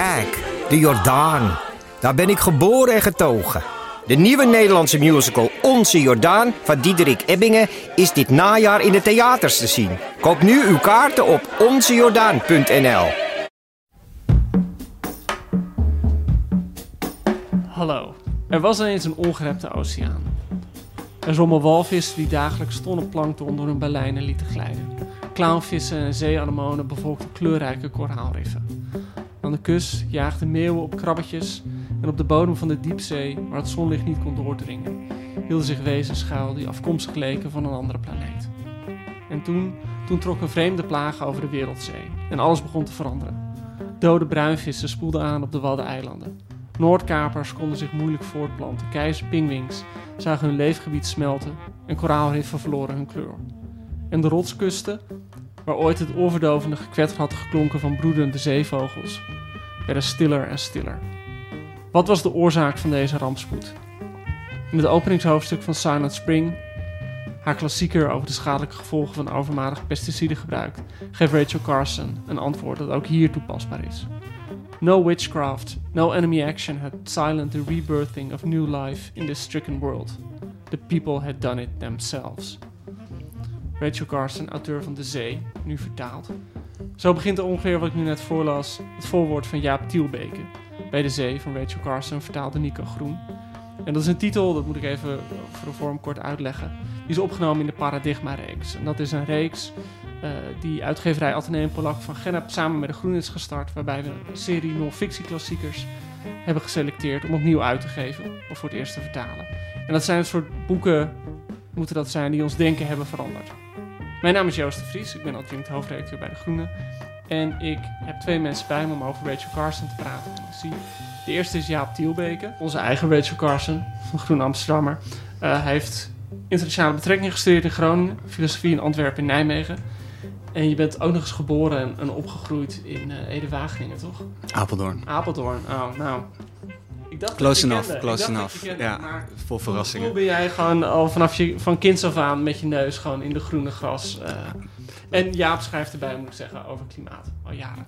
Kijk, de Jordaan. Daar ben ik geboren en getogen. De nieuwe Nederlandse musical Onze Jordaan van Diederik Ebbingen is dit najaar in de theaters te zien. Koop nu uw kaarten op onzejordaan.nl. Hallo. Er was eens een ongerepte oceaan. Er zwommen walvissen die dagelijks tonnen plankton door hun balijnen lieten glijden. Clownvissen en zeeanemonen bevolkten kleurrijke koraalriffen. Aan de kust jaagden meeuwen op krabbetjes en op de bodem van de diepzee, waar het zonlicht niet kon doordringen, hielden zich wezens schuil die afkomstig leken van een andere planeet. En toen, toen trok een vreemde plaag over de wereldzee en alles begon te veranderen. Dode bruinvissen spoelden aan op de Waddeneilanden. Noordkapers konden zich moeilijk voortplanten. Keizerpingwings zagen hun leefgebied smelten en koraalriffen verloren hun kleur. En de rotskusten, waar ooit het oorverdovende gekwetter had geklonken van broedende zeevogels, werden stiller en stiller. Wat was de oorzaak van deze rampspoed? In het openingshoofdstuk van Silent Spring, haar klassieker over de schadelijke gevolgen van overmatig pesticidengebruik, geeft Rachel Carson een antwoord dat ook hier toepasbaar is. No witchcraft, no enemy action had silenced the rebirthing of new life in this stricken world. The people had done it themselves. Rachel Carson, auteur van De Zee, nu vertaald. Zo begint ongeveer wat ik nu net voorlas, het voorwoord van Jaap Tielbeke. Bij De Zee van Rachel Carson vertaalde Nico Groen. En dat is een titel, dat moet ik even voor de vorm kort uitleggen. Die is opgenomen in de Paradigma-reeks. En dat is een reeks eh, die uitgeverij Atheneum Polak van Gennep samen met de Groen is gestart. Waarbij we een serie non-fictieklassiekers hebben geselecteerd om opnieuw uit te geven. Of voor het eerst te vertalen. En dat zijn een soort boeken, moeten dat zijn, die ons denken hebben veranderd. Mijn naam is Joost de Vries, ik ben adjunct hoofdredacteur bij De Groene. En ik heb twee mensen bij me om over Rachel Carson te praten. Zie, de eerste is Jaap Tielbeke, onze eigen Rachel Carson van Groen Amsterdammer. Eh, hij heeft internationale betrekkingen gestudeerd in Groningen, filosofie in Antwerpen en Nijmegen. En je bent ook nog eens geboren en, en opgegroeid in eh Ede-Wageningen, toch? Apeldoorn. Apeldoorn, oh, nou. Ik dacht Close dat enough, close enough. kende, Ja, maar vol verrassingen. hoe ben jij gewoon al vanaf je van kinds af aan met je neus gewoon in de groene gras? eh, en Jaap schrijft erbij, moet ik zeggen, over klimaat al jaren.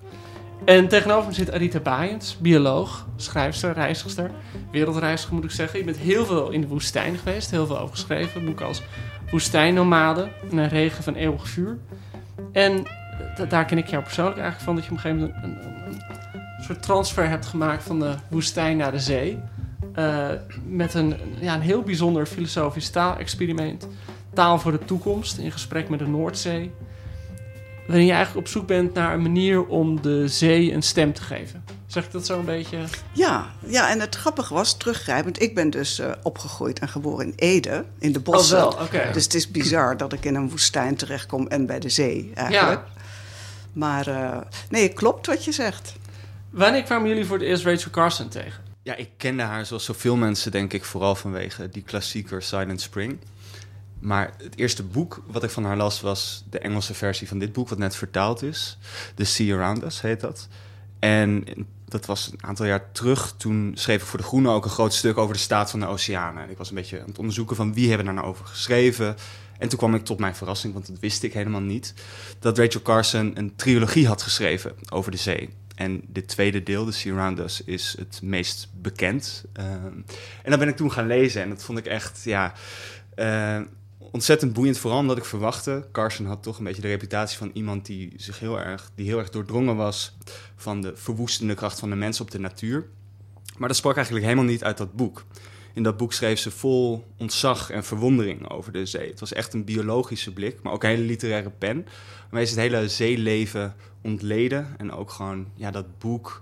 En tegenover me zit Arita Baaiens, bioloog, schrijfster, reizigster, wereldreiziger moet ik zeggen. Je bent heel veel in de woestijn geweest, heel veel over geschreven. Boeken als Woestijnnomade en een regen van eeuwig vuur. En daar ken ik jou persoonlijk eigenlijk van, dat je op een gegeven moment een, een, een soort transfer hebt gemaakt van de woestijn naar de zee. Eh, met een, ja, een heel bijzonder filosofisch taalexperiment. Taal voor de toekomst in gesprek met de Noordzee. Waarin je eigenlijk op zoek bent naar een manier om de zee een stem te geven. Zeg ik dat zo een beetje? Ja, ja, en het grappige was, teruggrijpend, ik ben dus eh, opgegroeid en geboren in Ede, in de bossen. Oh, wel, oké. Dus het is bizar dat ik in een woestijn terechtkom en bij de zee eigenlijk. Ja. Maar eh, nee, het klopt wat je zegt. Wanneer kwamen jullie voor het eerst Rachel Carson tegen? Ja, ik kende haar zoals zoveel mensen, denk ik, vooral vanwege die klassieker Silent Spring. Maar het eerste boek wat ik van haar las was de Engelse versie van dit boek, wat net vertaald is. The Sea Around Us heet dat. En dat was een aantal jaar terug. Toen schreef ik voor De Groene ook een groot stuk over de staat van de oceanen. En ik was een beetje aan het onderzoeken van wie hebben daar nou over geschreven. En toen kwam ik tot mijn verrassing, want dat wist ik helemaal niet, dat Rachel Carson een trilogie had geschreven over de zee. En dit tweede deel, Sea Around Us, is het meest bekend. Ehm, en dat ben ik toen gaan lezen en dat vond ik echt, ja, eh, ontzettend boeiend. Vooral omdat ik verwachtte, Carson had toch een beetje de reputatie van iemand die zich heel erg, die heel erg doordrongen was van de verwoestende kracht van de mens op de natuur. Maar dat sprak eigenlijk helemaal niet uit dat boek. In dat boek schreef ze vol ontzag en verwondering over de zee. Het was echt een biologische blik, maar ook een hele literaire pen. Waarmee ze het hele zeeleven ontleden. En ook gewoon, ja, dat boek.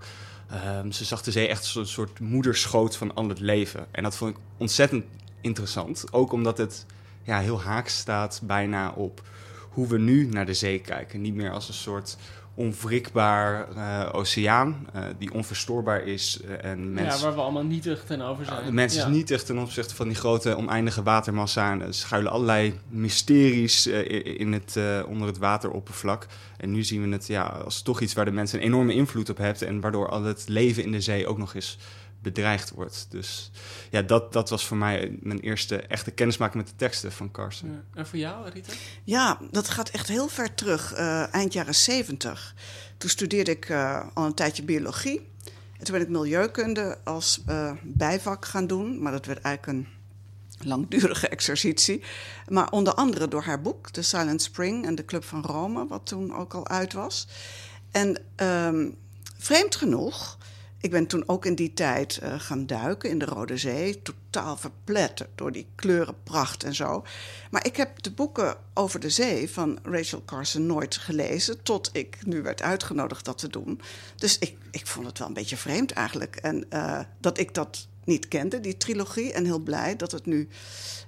ehm, ze zag de zee echt als een soort moederschoot van al het leven. En dat vond ik ontzettend interessant. Ook omdat het ja, heel haaks staat bijna op hoe we nu naar de zee kijken. Niet meer als een soort onwrikbaar eh, oceaan eh, die onverstoorbaar is. eh, en Ja, mensen, waar we allemaal nietig ten over zijn. de mens ja. is niet echt ten opzichte van die grote oneindige watermassa. En er schuilen allerlei mysteries in het, onder het wateroppervlak. En nu zien we het ja, als toch iets waar de mensen een enorme invloed op hebben. En waardoor al het leven in de zee ook nog eens bedreigd wordt. Dus ja, dat, dat was voor mij mijn eerste echte kennismaking met de teksten van Carson. Ja. En voor jou, Rita? Ja, dat gaat echt heel ver terug, eh, eind jaren zeventig. Toen studeerde ik eh, al een tijdje biologie. En toen ben ik milieukunde als eh, bijvak gaan doen. Maar dat werd eigenlijk een langdurige exercitie. Maar onder andere door haar boek, The Silent Spring en de Club van Rome, wat toen ook al uit was. En ehm, vreemd genoeg, ik ben toen ook in die tijd eh, gaan duiken in de Rode Zee. Totaal verpletterd door die kleurenpracht en zo. Maar ik heb de boeken over de zee van Rachel Carson nooit gelezen. Tot ik nu werd uitgenodigd dat te doen. Dus ik, ik vond het wel een beetje vreemd eigenlijk. En eh, dat ik dat niet kende, die trilogie. En heel blij dat het nu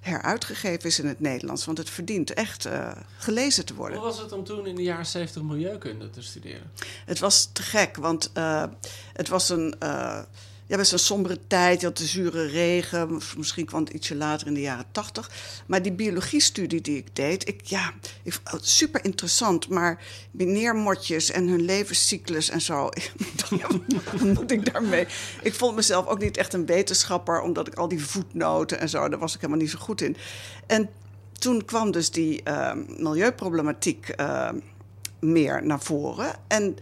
heruitgegeven is in het Nederlands. Want het verdient echt eh, gelezen te worden. Hoe was het om toen in de jaren 70 milieukunde te studeren? Het was te gek, want eh, het was een, eh, ja, best een sombere tijd. Je had de zure regen, misschien kwam het ietsje later in de jaren tachtig. Maar die biologiestudie die ik deed, ik, ja, ik, het super interessant. Maar meneermotjes en hun levenscyclus en zo, wat moet ik daarmee? Ik vond mezelf ook niet echt een wetenschapper, omdat ik al die voetnoten en zo, daar was ik helemaal niet zo goed in. En toen kwam dus die eh, milieuproblematiek eh, meer naar voren. En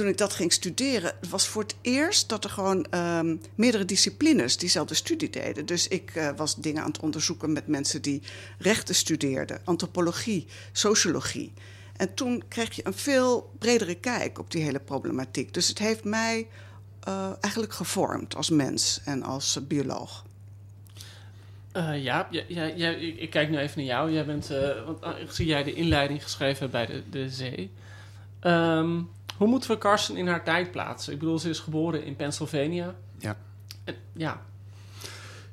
toen ik dat ging studeren, was voor het eerst dat er gewoon ehm, meerdere disciplines diezelfde studie deden. Dus ik eh, was dingen aan het onderzoeken met mensen die rechten studeerden, antropologie, sociologie. En toen kreeg je een veel bredere kijk op die hele problematiek. Dus het heeft mij eh, eigenlijk gevormd als mens en als bioloog. Eh, ja, ik, ik kijk nu even naar jou. Jij bent, want uh, zie jij de inleiding geschreven bij de, de zee. Ehm, hoe moeten we Carson in haar tijd plaatsen? Ik bedoel, ze is geboren in Pennsylvania. Ja. En, ja,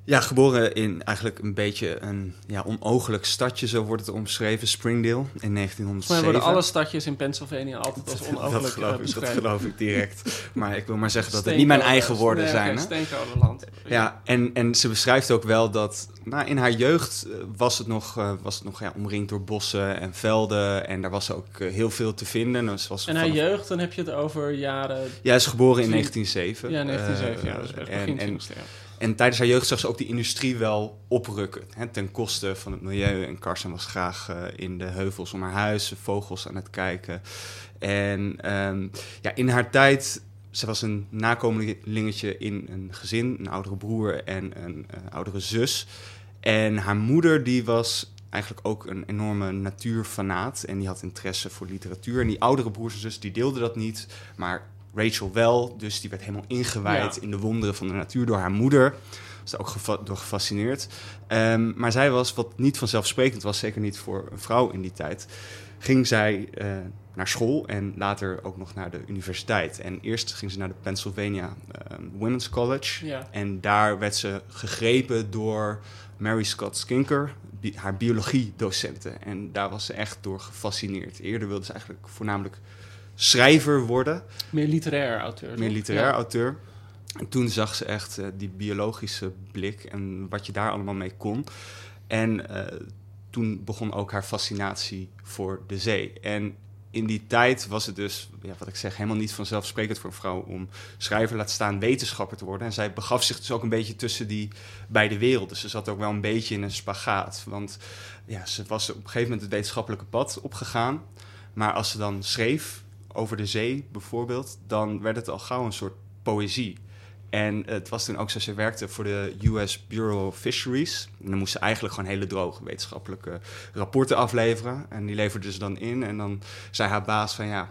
Ja, geboren in eigenlijk een beetje een ja, onogelijk stadje, zo wordt het omschreven, Springdale, in volgens mij 1907. worden alle stadjes in Pennsylvania altijd als dat, onogelijk geloof eh, ik, dat geloof ik direct. Maar ik wil maar zeggen dat het niet mijn eigen woorden zijn. Steenkolenland. Ja, en, en ze beschrijft ook wel dat nou, in haar jeugd eh, was het nog, eh, was het nog ja, omringd door bossen en velden. En daar was ook eh, heel veel te vinden. Dus was En haar jeugd, dan heb je het over jaren... Ja, is geboren in Tien- 1907. Ja, 1907, Eh, ja, echt en, begin en, 20e eeuw. En tijdens haar jeugd zag ze ook die industrie wel oprukken. Hè, ten koste van het milieu. En Carson was graag eh, in de heuvels om haar huis, vogels aan het kijken. En ehm, ja, in haar tijd, ze was een nakomelingetje in een gezin. Een oudere broer en een eh, oudere zus. En haar moeder die was eigenlijk ook een enorme natuurfanaat. En die had interesse voor literatuur. En die oudere broers en zus die deelden dat niet. Maar Rachel wel. Dus die werd helemaal ingewijd Ja. in de wonderen van de natuur door haar moeder. Was daar ook geva- door gefascineerd. Ehm, maar zij was, wat niet vanzelfsprekend was, zeker niet voor een vrouw in die tijd, ging zij eh, naar school en later ook nog naar de universiteit. En eerst ging ze naar de Pennsylvania ehm, Women's College. Ja. En daar werd ze gegrepen door Mary Scott Skinker, bi- haar biologiedocente. En daar was ze echt door gefascineerd. Eerder wilde ze eigenlijk voornamelijk schrijver worden, Meer literair auteur. meer literair Ja. auteur. En toen zag ze echt eh, die biologische blik en wat je daar allemaal mee kon. En eh, toen begon ook haar fascinatie voor de zee. En in die tijd was het dus, ja, wat ik zeg, helemaal niet vanzelfsprekend voor een vrouw om schrijver, laat staan wetenschapper te worden. En zij begaf zich dus ook een beetje tussen die beide werelden. Ze zat ook wel een beetje in een spagaat. Want ja, ze was op een gegeven moment het wetenschappelijke pad opgegaan. Maar als ze dan schreef over de zee bijvoorbeeld, dan werd het al gauw een soort poëzie. En het was toen ook zo, ze werkte voor de US Bureau of Fisheries. En dan moest ze eigenlijk gewoon hele droge wetenschappelijke rapporten afleveren. En die leverde ze dan in. En dan zei haar baas van ja,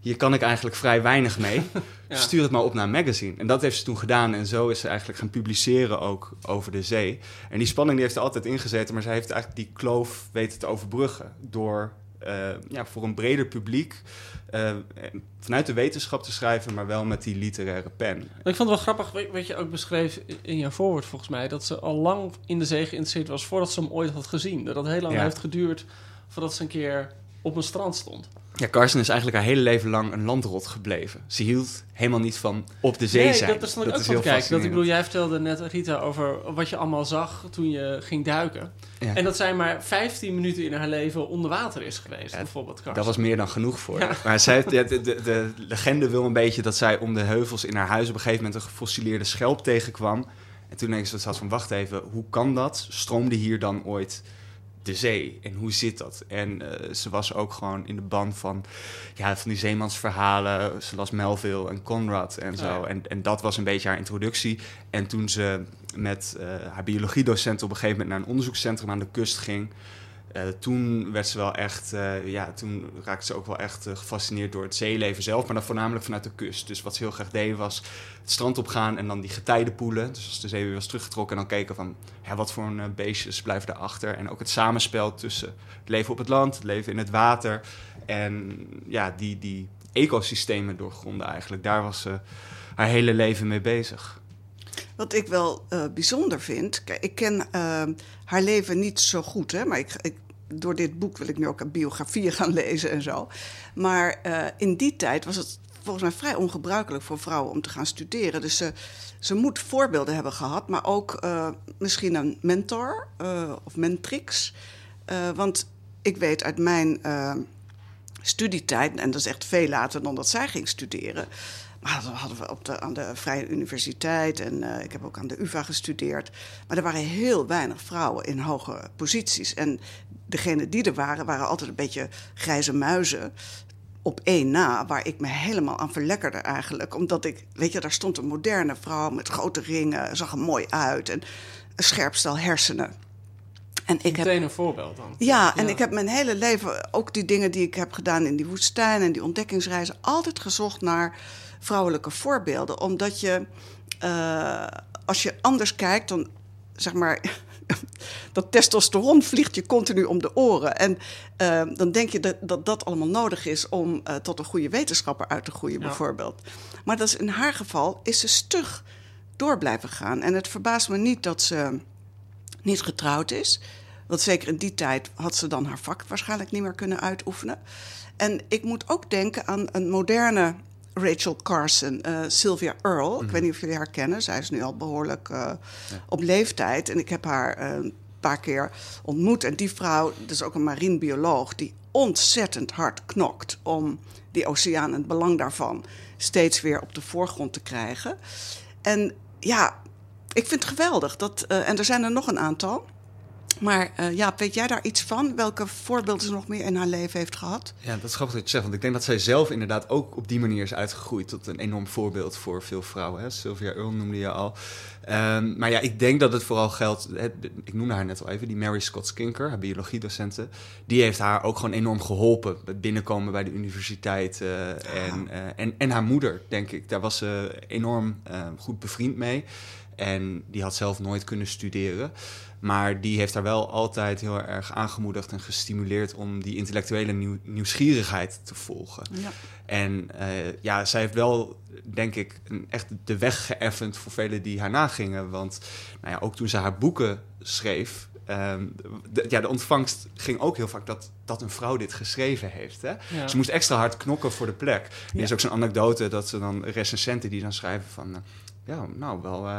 hier kan ik eigenlijk vrij weinig mee. Ja. Stuur het maar op naar een magazine. En dat heeft ze toen gedaan. En zo is ze eigenlijk gaan publiceren ook over de zee. En die spanning die heeft er altijd ingezeten. Maar zij heeft eigenlijk die kloof weten te overbruggen. Door eh, ja, voor een breder publiek eh, vanuit de wetenschap te schrijven. Maar wel met die literaire pen. Ik vond het wel grappig, weet je ook beschreef in jouw voorwoord volgens mij, dat ze al lang in de zee geïnteresseerd was voordat ze hem ooit had gezien. Dat het heel lang Ja. heeft geduurd voordat ze een keer op een strand stond. Ja, Carson is eigenlijk haar hele leven lang een landrot gebleven. Ze hield helemaal niet van op de zee nee, zijn. dat is stond ik ook van te kijken. Dat, ik bedoel, jij vertelde net, Rita, over wat je allemaal zag toen je ging duiken. Ja. En dat zij maar 15 minuten in haar leven onder water is geweest, Ja, bijvoorbeeld. Carson. Dat was meer dan genoeg voor Ja. haar. Maar zij de, de, de legende wil een beetje dat zij om de heuvels in haar huis... op een gegeven moment een gefossileerde schelp tegenkwam. En toen denk ze dat van, wacht even, hoe kan dat? Stroomde hier dan ooit de zee? En hoe zit dat? En eh, ze was ook gewoon in de band van, ja, van die zeemansverhalen. Ze las Melville en Conrad en zo. Oh ja. en, en dat was een beetje haar introductie. En toen ze met eh, haar biologiedocent op een gegeven moment... naar een onderzoekscentrum aan de kust ging... eh, toen werd ze wel echt, eh, ja, toen raakte ze ook wel echt eh, gefascineerd door het zeeleven zelf, maar dan voornamelijk vanuit de kust. Dus wat ze heel graag deed was het strand opgaan en dan die getijden poelen. Dus als de zee weer was teruggetrokken en dan kijken van, ja, wat voor een beestjes blijven daarachter. En ook het samenspel tussen het leven op het land, het leven in het water en ja, die, die ecosystemen doorgronden eigenlijk. Daar was ze haar hele leven mee bezig. Wat ik wel bijzonder vind, ik ken haar leven niet zo goed, hè, maar ik, door dit boek wil ik nu ook biografieën gaan lezen en zo. Maar eh, in die tijd was het volgens mij vrij ongebruikelijk voor vrouwen om te gaan studeren. Dus ze, ze moet voorbeelden hebben gehad, maar ook eh, misschien een mentor eh, of mentrix. Want ik weet uit mijn studietijd, en dat is echt veel later dan dat zij ging studeren. Hadden we op de, aan de Vrije Universiteit en eh, ik heb ook aan de UvA gestudeerd. Maar er waren heel weinig vrouwen in hoge posities. En degenen die er waren, waren altijd een beetje grijze muizen op één na, waar ik me helemaal aan verlekkerde eigenlijk. Omdat ik, weet je, daar stond een moderne vrouw met grote ringen, zag er mooi uit en een scherp stel hersenen. En ik heb Meteen een voorbeeld dan. ja, en ik heb mijn hele leven, ook die dingen die ik heb gedaan in die woestijn en die ontdekkingsreizen, altijd gezocht naar vrouwelijke voorbeelden. Omdat je, eh, als je anders kijkt, dan zeg maar. Dat testosteron vliegt je continu om de oren. En eh, dan denk je dat, dat dat allemaal nodig is om eh, tot een goede wetenschapper uit te groeien, Ja. bijvoorbeeld. Maar dat is, in haar geval is ze stug door blijven gaan. En het verbaast me niet dat ze niet getrouwd is. Want zeker in die tijd had ze dan haar vak waarschijnlijk niet meer kunnen uitoefenen. En ik moet ook denken aan een moderne Rachel Carson, eh, Sylvia Earle. Ik weet niet of jullie haar kennen. Zij is nu al behoorlijk eh, op leeftijd. En ik heb haar eh, een paar keer ontmoet. En die vrouw, dat is ook een marinebioloog... die ontzettend hard knokt om die oceaan en het belang daarvan... steeds weer op de voorgrond te krijgen. En ja, ik vind het geweldig. Dat, en er zijn er nog een aantal. Maar eh, ja, weet jij daar iets van? Welke voorbeelden ze nog meer in haar leven heeft gehad? Ja, dat is grappig dat je zegt. Want ik denk dat zij zelf inderdaad ook op die manier is uitgegroeid tot een enorm voorbeeld voor veel vrouwen. Hè? Sylvia Earle noemde je al. Ehm, maar ja, ik denk dat het vooral geldt. ik noemde haar net al even, die Mary Scott Skinker, haar biologiedocenten. Die heeft haar ook gewoon enorm geholpen. het binnenkomen bij de universiteit. eh, en, eh, en, en haar moeder, denk ik. Daar was ze enorm eh, goed bevriend mee. En die had zelf nooit kunnen studeren. Maar die heeft haar wel altijd heel erg aangemoedigd en gestimuleerd om die intellectuele nieuw- nieuwsgierigheid te volgen. Ja. En eh, ja, zij heeft wel, denk ik, een, echt de weg geëffend voor velen die haar nagingen. Want nou ja, ook toen ze haar boeken schreef, ehm, de, ja, de ontvangst ging ook heel vaak dat, dat een vrouw dit geschreven heeft. Hè? Ja. Ze moest extra hard knokken voor de plek. Er Ja. is ook zo'n anekdote dat ze dan recensenten die dan schrijven van... ja, nou, wel, eh,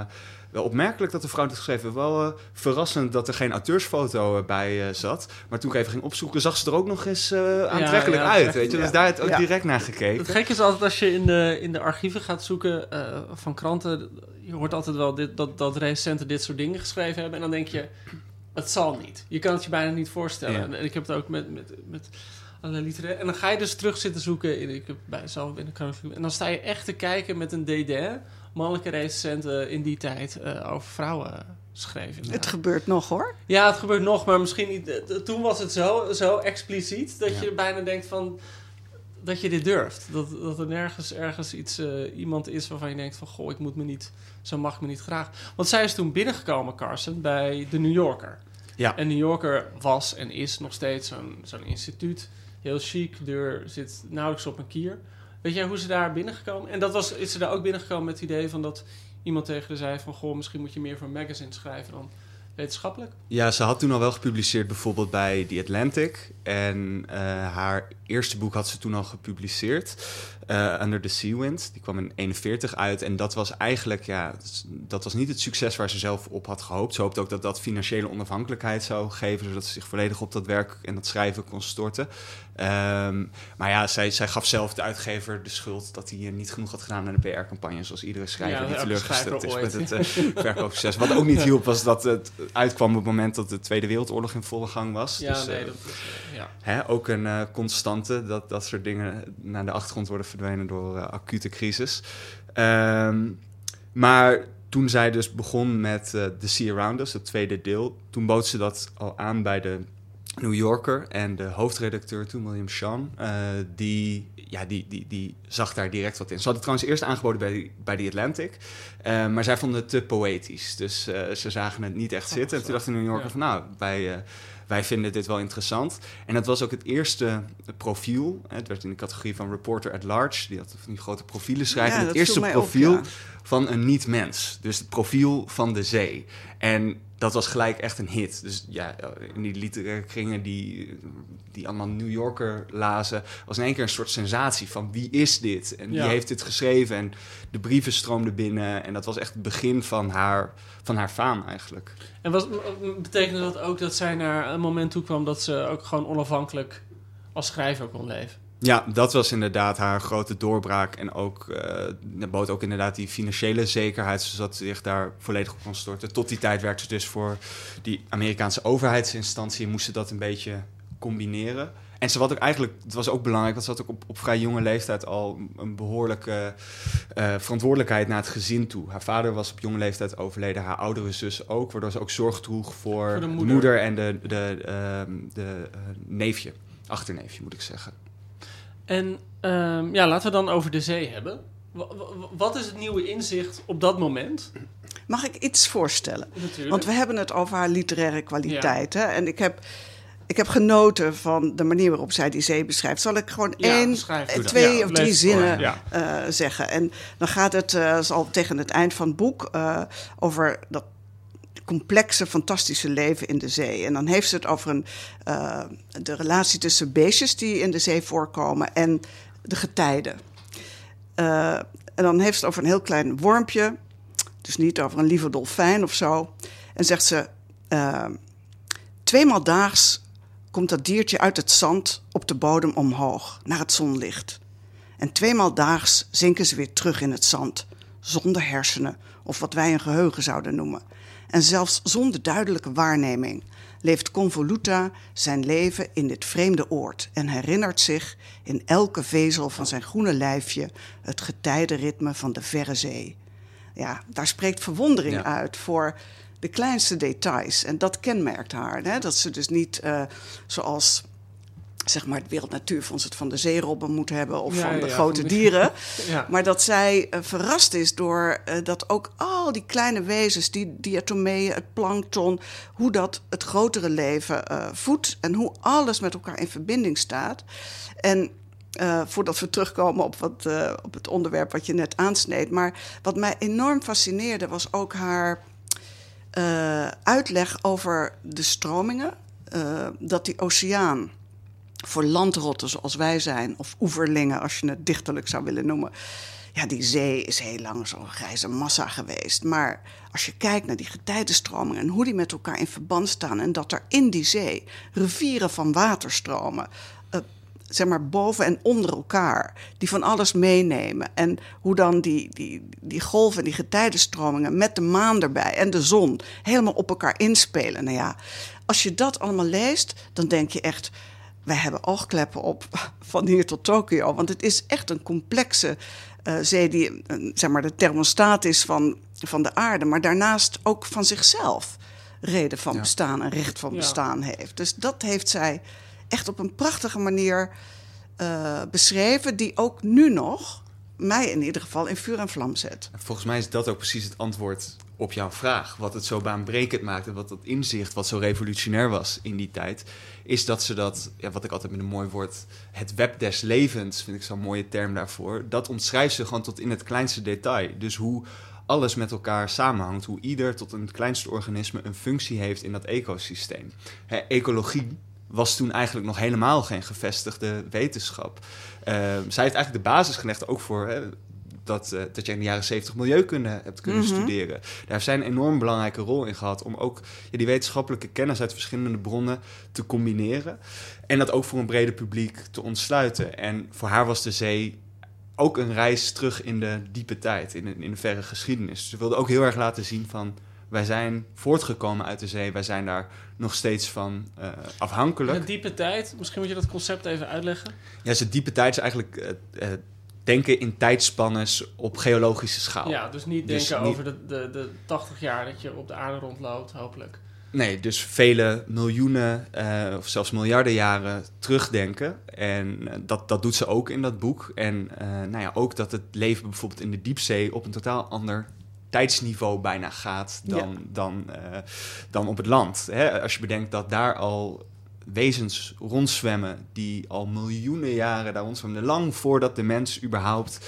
wel opmerkelijk dat de vrouw dit geschreven. Wel eh, verrassend dat er geen auteursfoto eh, bij zat. Maar toen ik even ging opzoeken, zag ze er ook nog eens aantrekkelijk ja, uit. echt, Weet je? Dus daar heeft ook direct naar Het gekeken. gekke is altijd als je in de, in de archieven gaat zoeken van kranten. Je hoort altijd wel dit, dat, dat recensenten dit soort dingen geschreven hebben. En dan denk je, het zal niet. Je kan het je bijna niet voorstellen. En, ik heb het ook met, met, met. En dan ga je dus terug zitten zoeken. In, ik heb bij zelf in de krant. En dan sta je echt te kijken met een DD. Mannelijke recensenten in die tijd eh, over vrouwen schreven. Het gebeurt nog hoor. Ja, het gebeurt nog, maar misschien niet. eh, Toen was het zo, zo expliciet dat Ja. je bijna denkt van dat je dit durft. Dat, dat er nergens ergens iets, eh, iemand is waarvan je denkt van goh, ik moet me niet, zo mag ik me niet graag. Want zij is toen binnengekomen, Carson, bij de New Yorker. Ja. En New Yorker was en is nog steeds zo'n zo'n instituut. Heel chic, deur zit nauwelijks op een kier. Weet jij hoe ze daar binnengekomen? En dat was, is ze daar ook binnengekomen met het idee van dat iemand tegen haar zei van... goh, misschien moet je meer voor een magazine schrijven dan wetenschappelijk? Ja, ze had toen al wel gepubliceerd bijvoorbeeld bij The Atlantic. En uh, haar eerste boek had ze toen al gepubliceerd. Uh, Under the Sea Wind. Die kwam in 41 uit. En dat was eigenlijk, ja, dat was niet het succes waar ze zelf op had gehoopt. Ze hoopte ook dat dat financiële onafhankelijkheid zou geven, zodat ze zich volledig op dat werk en dat schrijven kon storten. Um, maar ja, zij, zij gaf zelf de uitgever de schuld dat hij niet genoeg had gedaan aan de PR-campagne. Zoals iedere schrijver ja, die teleurgesteld is met het uh, verkoopsucces. Wat ook niet hielp, was dat het uitkwam op het moment dat de Tweede Wereldoorlog in volle gang was. Ja, dus, nee, uh, dat, ja. Hè, ook een uh, constante dat dat soort dingen naar de achtergrond worden verdwenen door acute crisis. Um, maar toen zij dus begon met uh, The Sea Around Us, het tweede deel, toen bood ze dat al aan bij de New Yorker. En de hoofdredacteur toen, William Sean, die, ja, die, die, die zag daar direct wat in. Ze hadden trouwens eerst aangeboden bij, bij The Atlantic, uh, maar zij vonden het te poëtisch. Dus ze zagen het niet echt zitten. En toen dacht de New Yorker ja. van, nou, bij wij vinden dit wel interessant. En dat was ook het eerste profiel. Het werd in de categorie van Reporter at Large. Die had van die grote profielen schrijven. Ja, het eerste profiel op, ja. van een niet-mens. Dus het profiel van de zee. En dat was gelijk echt een hit. Dus ja, in die literaire kringen die, die allemaal New Yorker lazen... was in één keer een soort sensatie van wie is dit? En wie Ja. heeft dit geschreven? En de brieven stroomden binnen. En dat was echt het begin van haar, van haar faam eigenlijk. En was, betekende dat ook dat zij naar een moment toe kwam dat ze ook gewoon onafhankelijk als schrijver kon leven? Ja, dat was inderdaad haar grote doorbraak. En ook, eh dat bood ook inderdaad die financiële zekerheid, zodat ze zich daar volledig op kon storten. Tot die tijd werkte ze dus voor die Amerikaanse overheidsinstantie en moest ze dat een beetje combineren. En ze had ook eigenlijk, het was ook belangrijk, want ze had ook op, op vrij jonge leeftijd al een behoorlijke eh, verantwoordelijkheid naar het gezin toe. Haar vader was op jonge leeftijd overleden, haar oudere zus ook, waardoor ze ook zorg droeg voor, Voor de de moeder. moeder, en de, de, ehm, de eh, neefje, achterneefje moet ik zeggen. En ehm, ja, laten we dan over de zee hebben. Wa- wa- Wat is het nieuwe inzicht op dat moment? Mag ik iets voorstellen? Natuurlijk. Want we hebben het over haar literaire kwaliteit. Hè? En ik heb, ik heb genoten van de manier waarop zij die zee beschrijft. Zal ik gewoon Ja, één, eh, twee Ja, of drie zinnen eh, zeggen? En dan gaat het eh, zal tegen het eind van het boek over dat complexe, fantastische leven in de zee. En dan heeft ze het over een, eh, de relatie tussen beestjes die in de zee voorkomen en de getijden. Eh, en dan heeft ze het over een heel klein wormpje. Dus niet over een lieve dolfijn of zo. En zegt ze: eh, Tweemaal daags komt dat diertje uit het zand op de bodem omhoog, naar het zonlicht. En tweemaal daags zinken ze weer terug in het zand, zonder hersenen of wat wij een geheugen zouden noemen. En zelfs zonder duidelijke waarneming leeft Convoluta zijn leven in dit vreemde oord en herinnert zich in elke vezel van zijn groene lijfje het getijdenritme van de verre zee. Ja, daar spreekt verwondering Ja. uit voor de kleinste details. En dat kenmerkt haar. Hè? Dat ze dus niet eh, zoals zeg maar, het Wereld Natuurfonds het van de zeerobben moet hebben of Ja, van de ja, grote van de- dieren. Ja. Maar dat zij eh, verrast is door eh, dat ook al die kleine wezens, die diatomeeën, het plankton, hoe dat het grotere leven eh, voedt en hoe alles met elkaar in verbinding staat. En voordat we terugkomen op, wat, op het onderwerp wat je net aansneed. Maar wat mij enorm fascineerde was ook haar uitleg over de stromingen. dat die oceaan voor landrotten zoals wij zijn, of oeverlingen als je het dichterlijk zou willen noemen. Ja, die zee is heel lang zo'n grijze massa geweest. Maar als je kijkt naar die getijdenstromingen en hoe die met elkaar in verband staan. en dat er in die zee rivieren van water stromen. eh, zeg maar boven en onder elkaar, die van alles meenemen. En hoe dan die, die, die golven, die getijdenstromingen met de maan erbij en de zon helemaal op elkaar inspelen. Nou ja, als je dat allemaal leest, dan denk je echt. Wij hebben oogkleppen op van hier tot Tokio. Want het is echt een complexe eh, zee die eh, zeg maar, de thermostaat is van, van de aarde. Maar daarnaast ook van zichzelf reden van Ja. bestaan en recht van Ja. bestaan heeft. Dus dat heeft zij echt op een prachtige manier eh, beschreven. Die ook nu nog mij in ieder geval in vuur en vlam zet. En Volgens mij is dat ook precies het antwoord op jouw vraag. Wat het zo baanbrekend maakt en wat dat inzicht, wat zo revolutionair was in die tijd, is dat ze dat, ja, wat ik altijd met een mooi woord, het web des levens, vind ik zo'n mooie term daarvoor, dat omschrijft ze gewoon tot in het kleinste detail. Dus hoe alles met elkaar samenhangt. Hoe ieder tot een kleinste organisme een functie heeft in dat ecosysteem. Ecologie was toen eigenlijk nog helemaal geen gevestigde wetenschap. Uh, zij heeft eigenlijk de basis gelegd ook voor hè, dat, uh, dat je in de jaren 70 milieukunde hebt kunnen Mhm. studeren. Daar heeft zij een enorm belangrijke rol in gehad om ook ja, die wetenschappelijke kennis uit verschillende bronnen te combineren. En dat ook voor een breder publiek te ontsluiten. En voor haar was de zee ook een reis terug in de diepe tijd, in de, in de verre geschiedenis. Ze wilde ook heel erg laten zien van wij zijn voortgekomen uit de zee, wij zijn daar nog steeds van uh, afhankelijk. Een diepe tijd, misschien moet je dat concept even uitleggen. Ja, dus de diepe tijd is eigenlijk uh, uh, denken in tijdspannes op geologische schaal. Ja, dus niet denken dus niet... over de, de, de 80 jaar dat je op de aarde rondloopt, hopelijk. Nee, dus vele miljoenen uh, of zelfs miljarden jaren terugdenken. En uh, dat, dat doet ze ook in dat boek. En uh, nou ja, ook dat het leven bijvoorbeeld in de diepzee op een totaal ander tijdsniveau bijna gaat dan, ja. dan, dan op het land. Hè? Als je bedenkt dat daar al wezens rondzwemmen die al miljoenen jaren daar rondzwemmen, lang voordat de mens überhaupt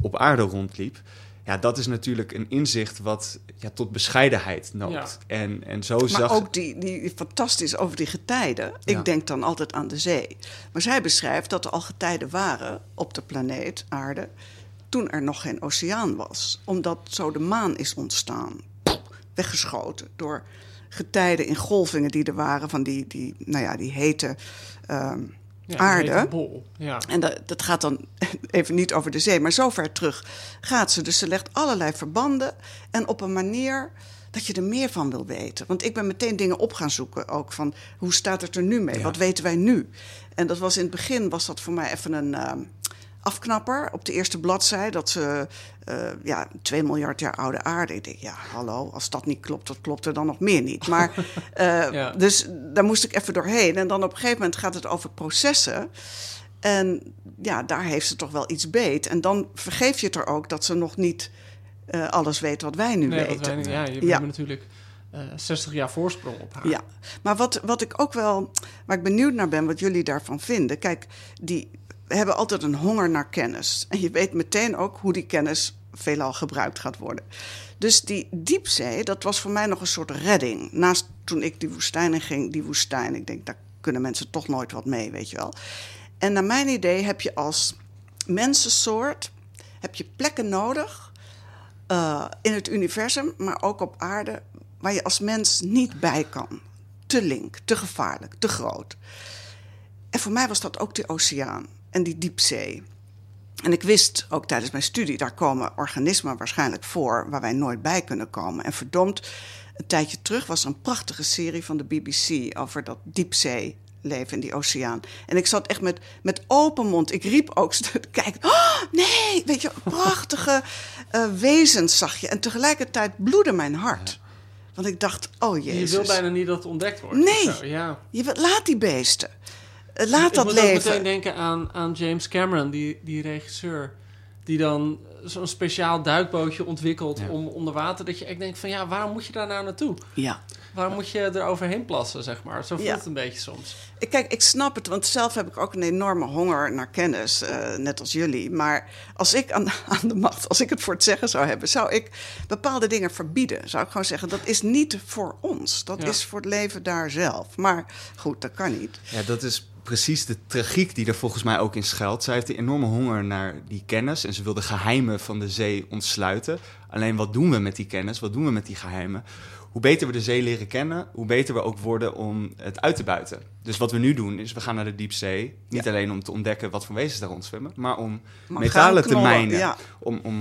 op aarde rondliep. Ja, dat is natuurlijk een inzicht wat ja, tot bescheidenheid noopt. Ja. En, en zo maar zag... ook die, die fantastisch over die getijden. Ik ja. denk dan altijd aan de zee. Maar zij beschrijft dat er al getijden waren op de planeet aarde... toen er nog geen oceaan was. Omdat zo de maan is ontstaan. Weggeschoten door getijden in golvingen die er waren... van die, die, nou ja, die hete... Um, ja, aarde. Bol. Ja. En dat, dat, gaat dan even niet over de zee, maar zo ver terug gaat ze. Dus ze legt allerlei verbanden en op een manier dat je er meer van wil weten. Want ik ben meteen dingen op gaan zoeken, ook van hoe staat het er nu mee? Ja. Wat weten wij nu? En dat was in het begin was dat voor mij even een uh, afknapper op de eerste bladzij dat ze uh, ja 2 miljard jaar oude aarde. Ik denk ja, hallo, als dat niet klopt, dat klopt er dan nog meer niet. Maar uh, ja. dus daar moest ik even doorheen. En dan op een gegeven moment gaat het over processen. En ja, daar heeft ze toch wel iets beet. En dan vergeef je het er ook dat ze nog niet uh, alles weet wat wij nu nee, weten. Wij, ja, je ja. hebt natuurlijk uh, 60 jaar voorsprong op haar. Ja, maar wat, wat ik ook wel, waar ik benieuwd naar ben, wat jullie daarvan vinden. Kijk, die hebben altijd een honger naar kennis. En je weet meteen ook hoe die kennis veelal gebruikt gaat worden. Dus die diepzee, dat was voor mij nog een soort redding. Naast toen ik die woestijn in ging, die woestijn, ik denk, daar kunnen mensen toch nooit wat mee, weet je wel. En naar mijn idee heb je als mensensoort heb je plekken nodig uh, in het universum, maar ook op aarde, waar je als mens niet bij kan. Te link, te gevaarlijk, te groot. En voor mij was dat ook de oceaan en die diepzee. En ik wist ook tijdens mijn studie, daar komen organismen waarschijnlijk voor waar wij nooit bij kunnen komen. En verdomd, een tijdje terug was er een prachtige serie van de BBC over dat diepzee leven in die oceaan. En ik zat echt met, met open mond. Ik riep ook, kijk, oh, nee, weet je, prachtige uh, wezens zag je. En tegelijkertijd bloedde mijn hart. Want ik dacht, oh jezus. Je wil bijna niet dat het ontdekt wordt. Nee, ja. je laat die beesten. Laat ik dat moet leven. Ik meteen denken aan, aan James Cameron, die, die regisseur. Die dan zo'n speciaal duikbootje ontwikkelt ja. om onder water. Dat je echt denkt van ja, waarom moet je daar nou naartoe? Ja. Waarom moet je er overheen plassen, zeg maar? Zo voelt Ja. het een beetje soms. Ik- Kijk, ik snap het, want zelf heb ik ook een enorme honger naar kennis, eh, net als jullie. Maar als ik aan, aan de macht, als ik het voor het zeggen zou hebben, zou ik bepaalde dingen verbieden. Zou ik gewoon zeggen, dat is niet voor ons. Dat Ja. is voor het leven daar zelf. Maar goed, dat kan niet. Ja, dat is precies de tragiek die er volgens mij ook in schuilt. Zij heeft een enorme honger naar die kennis en ze wil de geheimen van de zee ontsluiten. Alleen wat doen we met die kennis? Wat doen we met die geheimen? Hoe beter we de zee leren kennen, hoe beter we ook worden om het uit te buiten. Dus wat we nu doen is, we gaan naar de diepzee. Niet Ja. alleen om te ontdekken wat voor wezens daar rondzwemmen, maar om metalen te mijnen. ja. Om, om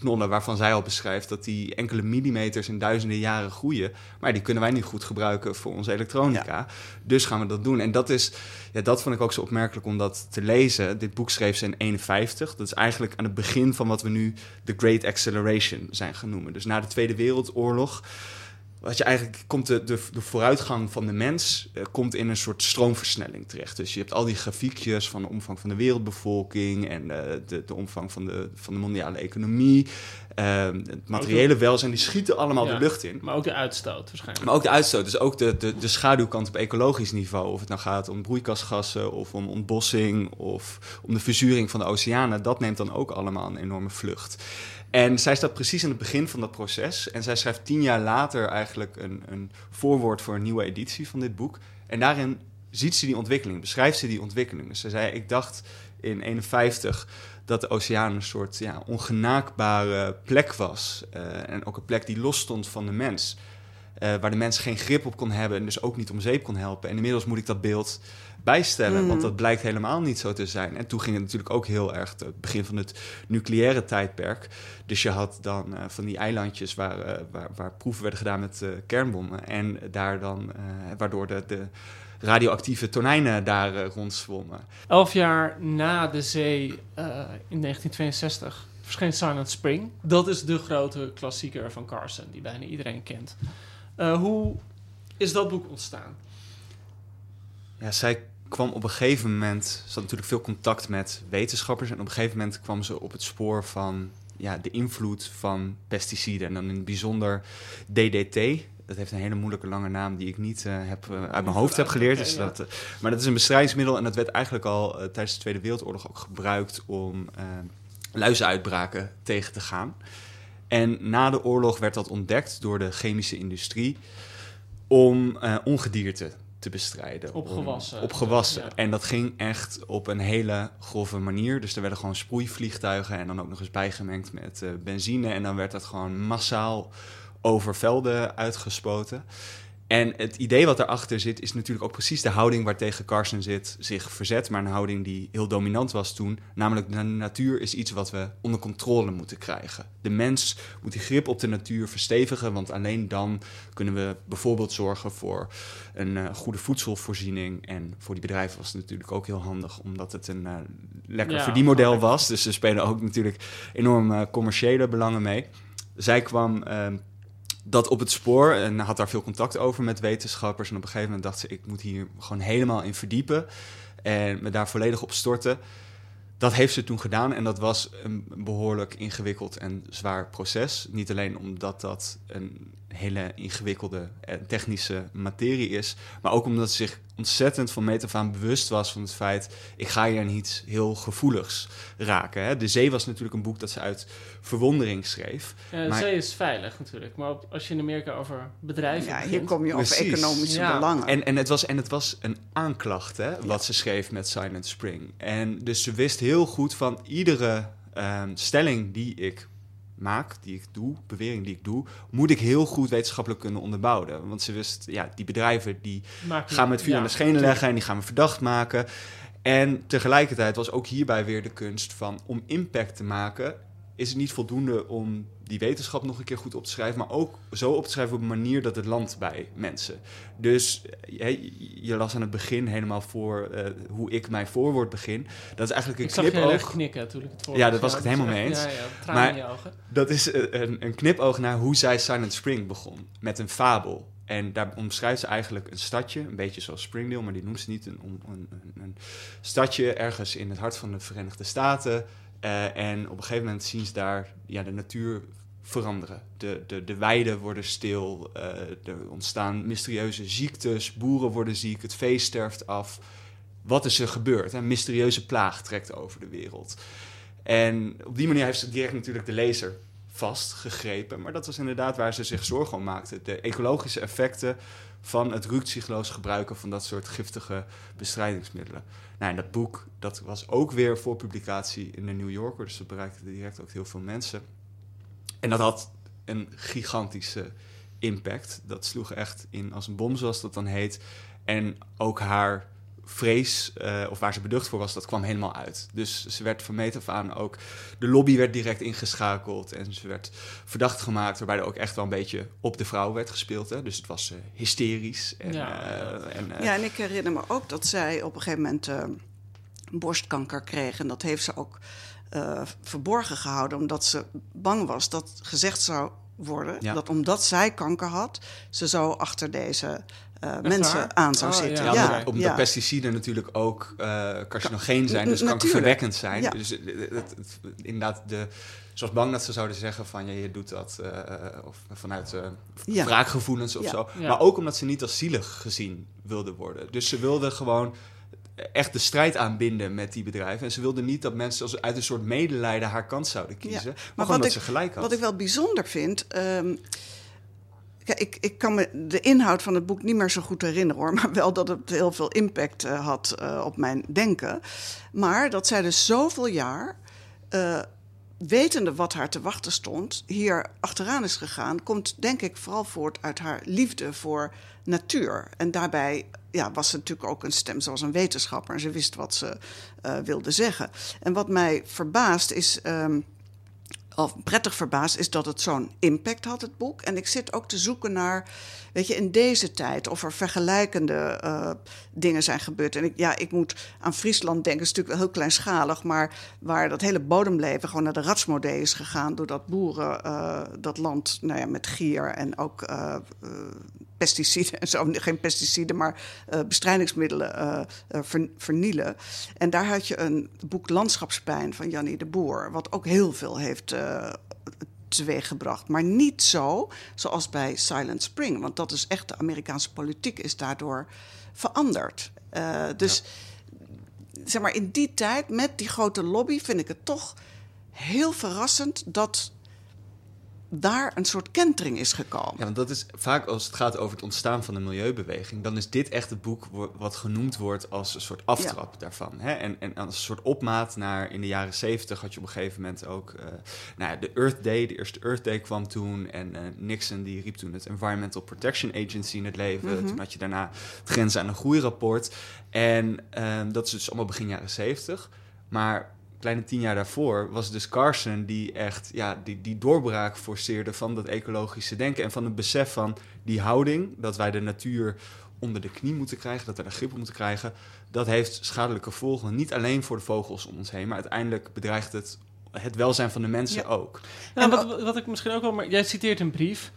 knollen waarvan zij al beschrijft dat die enkele millimeters in duizenden jaren groeien. Maar die kunnen wij niet goed gebruiken voor onze elektronica. Dus gaan we dat doen. En dat is, ja, dat vond ik ook zo opmerkelijk om dat te lezen. Dit boek schreef ze in 51. Dat is eigenlijk aan het begin van wat we nu de Great Acceleration zijn gaan noemen. Dus na de Tweede Wereldoorlog wat je eigenlijk komt de, de, de vooruitgang van de mens eh, komt in een soort stroomversnelling terecht. Dus je hebt al die grafiekjes van de omvang van de wereldbevolking en eh, de, de omvang van de, van de mondiale economie. eh, het materiële welzijn, die schieten allemaal Ja. de lucht in. Maar ook de uitstoot waarschijnlijk. Maar ook de uitstoot, dus ook de, de, de schaduwkant op ecologisch niveau. Of het nou gaat om broeikasgassen of om ontbossing of om de verzuring van de oceanen. Dat neemt dan ook allemaal een enorme vlucht. En zij staat precies in het begin van dat proces. En zij schrijft tien jaar later eigenlijk een, een voorwoord voor een nieuwe editie van dit boek. En daarin ziet ze die ontwikkeling, beschrijft ze die ontwikkeling. Dus ze zei, ik dacht in 51 dat de oceaan een soort ja, ongenaakbare plek was. Eh, en ook een plek die los stond van de mens. Eh, waar de mens geen grip op kon hebben en dus ook niet om zeep kon helpen. En inmiddels moet ik dat beeld bijstellen, Mm. want dat blijkt helemaal niet zo te zijn. En toen ging het natuurlijk ook heel erg het begin van het nucleaire tijdperk. Dus je had dan eh, van die eilandjes waar, eh, waar, waar proeven werden gedaan met eh, kernbommen. En daar dan, eh, waardoor de, de radioactieve tonijnen daar eh, rondzwommen. Elf jaar na de zee eh, in 1962 verscheen Silent Spring. Dat is de grote klassieker van Carson, die bijna iedereen kent. Eh, hoe is dat boek ontstaan? Ja, zij kwam op een gegeven moment, ze had natuurlijk veel contact met wetenschappers. En op een gegeven moment kwam ze op het spoor van ja, de invloed van pesticiden. En dan in het bijzonder DDT. Dat heeft een hele moeilijke lange naam die ik niet eh, heb, eh, uit mijn hoofd heb geleerd. Dus ja. dat, eh, maar dat is een bestrijdingsmiddel en dat werd eigenlijk al tijdens de Tweede Wereldoorlog ook gebruikt om luizenuitbraken tegen te gaan. En na de oorlog werd dat ontdekt door de chemische industrie om ongedierte te bestrijden. Op Om- gewassen. Op gewassen. Ja. En dat ging echt op een hele grove manier. Dus er werden gewoon sproeivliegtuigen en dan ook nog eens bijgemengd met eh, benzine. En dan werd dat gewoon massaal over velden uitgespoten. En het idee wat daarachter zit, is natuurlijk ook precies de houding waartegen Carson zit, zich verzet. Maar een houding die heel dominant was toen. Namelijk, de natuur is iets wat we onder controle moeten krijgen. De mens moet die grip op de natuur verstevigen, want alleen dan kunnen we bijvoorbeeld zorgen voor een eh, goede voedselvoorziening. En voor die bedrijven was het natuurlijk ook heel handig, omdat het een eh, lekker Ja, verdienmodel was. Dus ze spelen ook natuurlijk enorm eh, commerciële belangen mee. Zij kwam ehm, dat op het spoor en had daar veel contact over met wetenschappers. En op een gegeven moment dacht ze, ik moet hier gewoon helemaal in verdiepen en me daar volledig op storten. Dat heeft ze toen gedaan en dat was een behoorlijk ingewikkeld en zwaar proces. Niet alleen omdat dat een hele ingewikkelde en technische materie is, maar ook omdat ze zich ontzettend van meet af aan bewust was van het feit, ik ga hier aan iets heel gevoeligs raken. Hè. De Zee was natuurlijk een boek dat ze uit verwondering schreef. Ja, de Maar- zee is veilig natuurlijk, maar als je in Amerika over bedrijven Ja, hier kom je over Precies. economische Ja. belangen. En, en, het was, en het was een aanklacht, hè, wat ze schreef met Silent Spring. En dus ze wist heel goed van iedere ehm, stelling die ik maak, die ik doe, bewering die ik doe, moet ik heel goed wetenschappelijk kunnen onderbouwen. Want ze wist, ja, die bedrijven die Maak je- gaan met vuur ja, aan de schenen leggen en die gaan we verdacht maken. En tegelijkertijd was ook hierbij weer de kunst van om impact te maken, is het niet voldoende om die wetenschap nog een keer goed op te schrijven, maar ook zo op te schrijven op een manier dat het landt bij mensen. Dus eh, je, je las aan het begin helemaal voor eh, hoe ik mijn voorwoord begin. Dat is eigenlijk een Ik zag je heel erg knipoog. knikken toen ik het Ja, daar was ik het helemaal mee eens. Ja, ja, Maar- in je ogen. Dat is eh, een, een knipoog naar hoe zij Silent Spring begon. Met een fabel. En daar omschrijft ze eigenlijk een stadje, een beetje zoals Springdale, maar die noemt ze niet. Een, een, een, een stadje ergens in het hart van de Verenigde Staten. Eh, en op een gegeven moment zien ze daar ja, de natuur veranderen. De, de, de weiden worden stil, eh, er ontstaan mysterieuze ziektes, boeren worden ziek, het vee sterft af. Wat is er gebeurd? Een mysterieuze plaag trekt over de wereld. En op die manier heeft ze direct natuurlijk de lezer vastgegrepen. Maar dat was inderdaad waar ze zich zorgen om maakte. De ecologische effecten van het rukzichtloos gebruiken van dat soort giftige bestrijdingsmiddelen. Nou, en dat boek dat was ook weer voor publicatie in de New Yorker. Dus dat bereikte direct ook heel veel mensen. En dat had een gigantische impact. Dat sloeg echt in als een bom, zoals dat dan heet. En ook haar vrees, eh, of waar ze beducht voor was, dat kwam helemaal uit. Dus ze werd van meet af aan ook... De lobby werd direct ingeschakeld en ze werd verdacht gemaakt... waarbij er ook echt wel een beetje op de vrouw werd gespeeld. Hè? Dus het was eh, hysterisch. En, Ja. eh, en, eh, Ja, en ik herinner me ook dat zij op een gegeven moment eh, borstkanker kreeg. En dat heeft ze ook eh, verborgen gehouden, omdat ze bang was dat gezegd zou worden. Ja. Dat omdat zij kanker had, ze zo achter deze eh, waar? mensen aan zou Oh, zitten. ja. Ja, Ja, omdat, ja. pesticiden natuurlijk ook eh carcinogeen zijn, dus natuurlijk. kankerverwekkend zijn. Ja. Dus het, het- het- inderdaad, de, zoals bang dat ze zouden zeggen van ja, je doet dat eh, of vanuit eh, Ja. wraakgevoelens of Ja. zo. Ja. Maar ook omdat ze niet als zielig gezien wilden worden. Dus ze wilden gewoon echt de strijd aanbinden met die bedrijven. En ze wilden niet dat mensen als uit een soort medelijden haar kant zouden kiezen. Maar, Maar gewoon dat ik- ze gelijk had. Wat ik wel bijzonder vind. ehm, kijk, ik, ik kan me de inhoud van het boek niet meer zo goed herinneren hoor. Maar wel dat het heel veel impact eh, had eh, op mijn denken. Maar dat zij dus zoveel jaar. eh, wetende wat haar te wachten stond, hier achteraan is gegaan, komt denk ik vooral voort uit haar liefde voor natuur. En daarbij ja, was ze natuurlijk ook een stem zoals een wetenschapper en ze wist wat ze eh, wilde zeggen. En wat mij verbaast is. ehm, of prettig verbaasd is dat het zo'n impact had, het boek. En ik zit ook te zoeken naar, weet je, in deze tijd of er vergelijkende eh, dingen zijn gebeurd. En ik, ja, ik moet aan Friesland denken, het is natuurlijk wel heel kleinschalig, maar waar dat hele bodemleven gewoon naar de ratsmodee is gegaan, doordat boeren eh, dat land, nou ja, met gier en ook pesticiden en zo, geen pesticiden, maar eh, bestrijdingsmiddelen eh, eh, ver- vernielen. En daar had je een boek Landschapspijn van Jannie de Boer, wat ook heel veel heeft teweeggebracht. Maar niet zo zoals bij Silent Spring, want dat is echt de Amerikaanse politiek is daardoor veranderd. Dus zeg maar in die tijd met die grote lobby vind ik het toch heel verrassend dat daar een soort kentering is gekomen. Ja, want dat is vaak als het gaat over het ontstaan van de milieubeweging, dan is dit echt het boek wat genoemd wordt als een soort aftrap daarvan. Hè? En, en als een soort opmaat naar in de jaren zeventig had je op een gegeven moment ook eh, nou ja, de Earth Day, de eerste Earth Day kwam toen. En eh, Nixon die riep toen het Environmental Protection Agency in het leven. Toen had je daarna het Grenzen aan een Groeirapport. En ehm, dat is dus allemaal begin jaren zeventig. Maar kleine tien jaar daarvoor was dus Carson die echt ja, die, die doorbraak forceerde van dat ecologische denken en van het besef van die houding, dat wij de natuur onder de knie moeten krijgen, dat we er grip op moeten krijgen, dat heeft schadelijke gevolgen. Niet alleen voor de vogels om ons heen, maar uiteindelijk bedreigt het het welzijn van de mensen Ja. ook. Nou, En wat, wat ik misschien ook wel... Maar jij citeert een brief.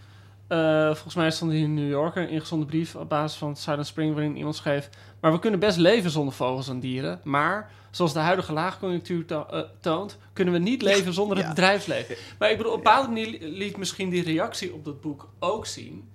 Eh, volgens mij stond die in New Yorker, een ingezonden brief op basis van Silent Spring, waarin iemand schreef: Maar we kunnen best leven zonder vogels en dieren. Maar zoals de huidige laagconjunctuur to- eh, toont, kunnen we niet leven zonder het bedrijfsleven. Maar ik bedoel, op een bepaalde manier liet misschien die reactie op dat boek ook zien.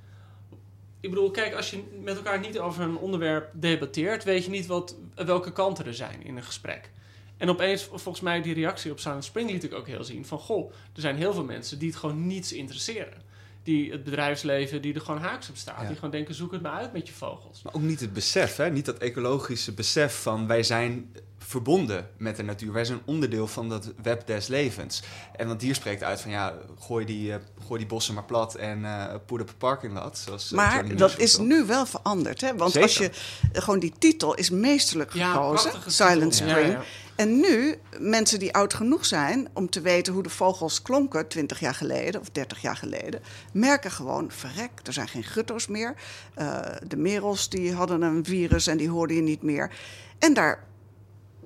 Ik bedoel, kijk, als je met elkaar niet over een onderwerp debatteert, weet je niet wat, welke kanten er zijn in een gesprek. En opeens, volgens mij, die reactie op Silent Spring liet ik ook heel zien. Van, goh, er zijn heel veel mensen die het gewoon niets interesseren. Die het bedrijfsleven, die er gewoon haaks op staat. Ja. Die gewoon denken, zoek het maar uit met je vogels. Maar ook niet het besef, hè? niet dat ecologische besef van wij zijn verbonden met de natuur. Wij zijn onderdeel van dat web des levens. En want hier spreekt uit van ja, gooi die, eh, gooi die bossen maar plat en eh put up a parking lot. Zoals, eh, Maar dat is nu wel veranderd. Hè? Want Zeker. als je gewoon die titel is meesterlijk Ja, gekozen, Silent titel. Spring. Ja, ja. En nu, mensen die oud genoeg zijn om te weten hoe de vogels klonken 20 jaar geleden of 30 jaar geleden, merken gewoon: verrek, er zijn geen gutto's meer. Eh, de merels die hadden een virus en die hoorden je niet meer. En daar,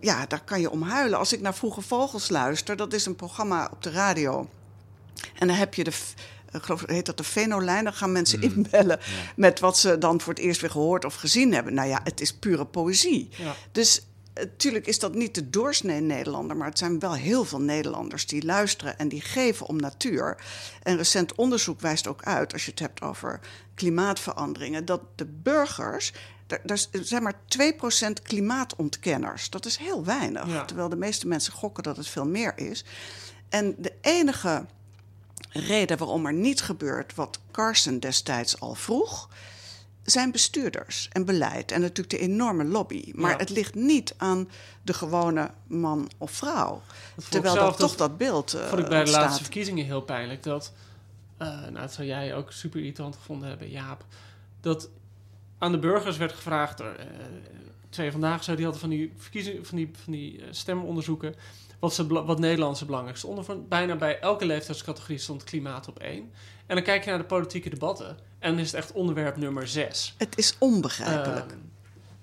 ja, daar kan je om huilen. Als ik naar Vroege Vogels luister, dat is een programma op de radio. En dan heb je de. f- Ik geloof, heet dat de Venolijn? Dan gaan mensen inbellen met wat ze dan voor het eerst weer gehoord of gezien hebben. Nou ja, het is pure poëzie. Ja. Dus natuurlijk is dat niet de doorsnee Nederlander, maar het zijn wel heel veel Nederlanders die luisteren en die geven om natuur. En recent onderzoek wijst ook uit, als je het hebt over klimaatveranderingen, dat de burgers. Er, er zijn maar 2% klimaatontkenners. Dat is heel weinig. Ja. Terwijl de meeste mensen gokken dat het veel meer is. En de enige reden waarom er niet gebeurt wat Carson destijds al vroeg, zijn bestuurders en beleid en natuurlijk de enorme lobby. Maar Ja. het ligt niet aan de gewone man of vrouw. Terwijl dat toch dat- beeld eh vond ik bij de laatste verkiezingen heel pijnlijk. Dat, eh, nou, dat zou jij ook super irritant gevonden hebben, Jaap. Dat aan de burgers werd gevraagd eh, twee vandaag zo, die hadden van die verkiezingen, van die, van die eh, stemonderzoeken. Wat, ze, wat Nederlandse belangrijk stonden. Van, bijna bij elke leeftijdscategorie stond klimaat op één. En dan kijk je naar de politieke debatten. En dan is het echt onderwerp nummer zes. Het is onbegrijpelijk. Ehm,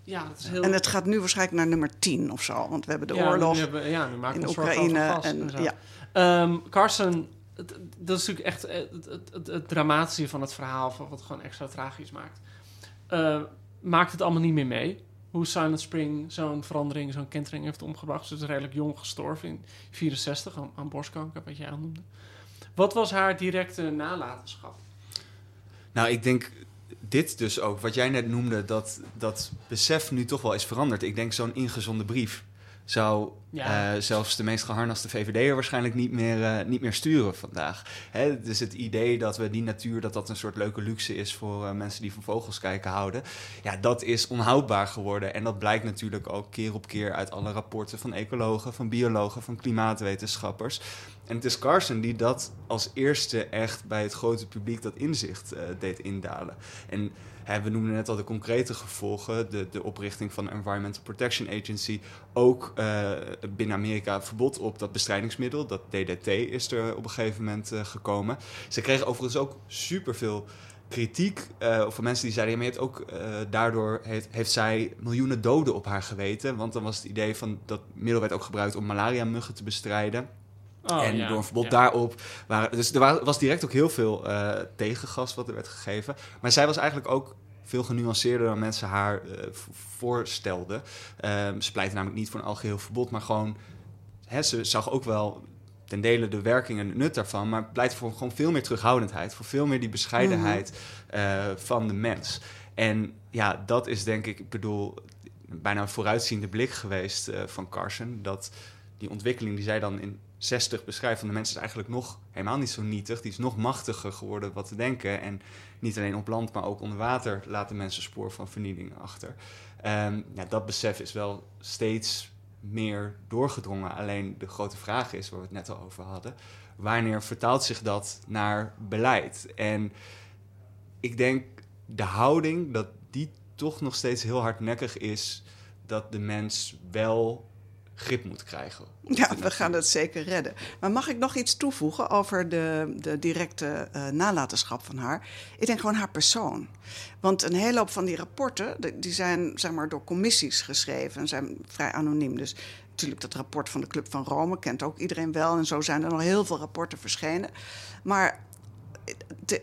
ja, het is heel... en het gaat nu waarschijnlijk naar nummer 10 of zo. Want we hebben de ja, oorlog Nu hebben, ja, nu maken in Oekraïne. gas En, en zo. ja. Ehm, Carson, dat is natuurlijk echt eh, het, het, het, het dramatische van het verhaal, wat het gewoon extra tragisch maakt. Eh, maakt het allemaal niet meer mee. Hoe Silent Spring zo'n verandering, zo'n kentering heeft omgebracht. Ze is redelijk jong gestorven in 64 aan, borstkanker, wat jij noemde. Wat was haar directe nalatenschap? Nou, ik denk dit dus ook, wat jij net noemde, dat dat besef nu toch wel is veranderd. Ik denk zo'n ingezonde brief zou Ja. eh, zelfs de meest geharnaste VVD'er waarschijnlijk niet meer, eh, niet meer sturen vandaag. Hè, dus het idee dat we die natuur, dat dat een soort leuke luxe is voor eh, mensen die van vogels kijken houden. Ja, dat is onhoudbaar geworden. En dat blijkt natuurlijk ook keer op keer uit alle rapporten van ecologen, van biologen, van klimaatwetenschappers. En het is Carson die dat als eerste echt bij het grote publiek dat inzicht deed indalen. En we noemden net al de concrete gevolgen, de, de oprichting van de Environmental Protection Agency, ook eh, binnen Amerika verbod op dat bestrijdingsmiddel, dat DDT is er op een gegeven moment eh, gekomen. Ze kregen overigens ook superveel kritiek eh van mensen die zeiden, ja, maar je hebt ook daardoor heeft, heeft zij miljoenen doden op haar geweten, want dan was het idee van dat middel werd ook gebruikt om malaria-muggen te bestrijden. Oh, en ja. door een verbod Ja. daarop waren. Dus er wa- was direct ook heel veel eh, tegengas wat er werd gegeven. Maar zij was eigenlijk ook veel genuanceerder dan mensen haar eh, voorstelden. Ehm, ze pleitte namelijk niet voor een algeheel verbod, maar gewoon. Hè, ze zag ook wel ten dele de werking en het nut daarvan, maar pleit voor gewoon veel meer terughoudendheid, voor veel meer die bescheidenheid eh, van de mens. En ja, dat is denk ik, ik bedoel, bijna een vooruitziende blik geweest eh, van Carson. Dat die ontwikkeling die zij dan in 60 beschrijft van de mensen is eigenlijk nog helemaal niet zo nietig. Die is nog machtiger geworden wat te denken. En niet alleen op land, maar ook onder water laten mensen spoor van vernieling achter. Ehm, ja, dat besef is wel steeds meer doorgedrongen. Alleen de grote vraag is, waar we het net al over hadden, wanneer vertaalt zich dat naar beleid? En ik denk de houding dat die toch nog steeds heel hardnekkig is dat de mens wel grip moet krijgen. Ja, we gaan het zeker redden. Maar mag ik nog iets toevoegen over de, de directe eh, nalatenschap van haar? Ik denk gewoon haar persoon. Want een hele hoop van die rapporten, die zijn zeg maar, door commissies geschreven en zijn vrij anoniem. Dus natuurlijk dat rapport van de Club van Rome kent ook iedereen wel. En zo zijn er nog heel veel rapporten verschenen. Maar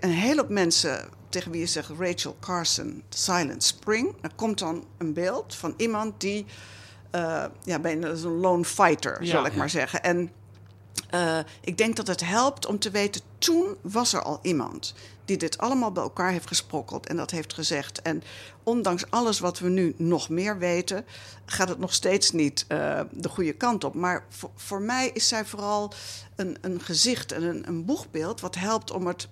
een hele hoop mensen tegen wie je zegt Rachel Carson, Silent Spring. Er komt dan een beeld van iemand die eh, ja, bijna een lone fighter, Ja. zal ik maar zeggen. En eh, ik denk dat het helpt om te weten, toen was er al iemand die dit allemaal bij elkaar heeft gesprokkeld en dat heeft gezegd. En ondanks alles wat we nu nog meer weten, gaat het nog steeds niet eh, de goede kant op. Maar voor, voor mij is zij vooral een, een gezicht en een, een boegbeeld wat helpt om het.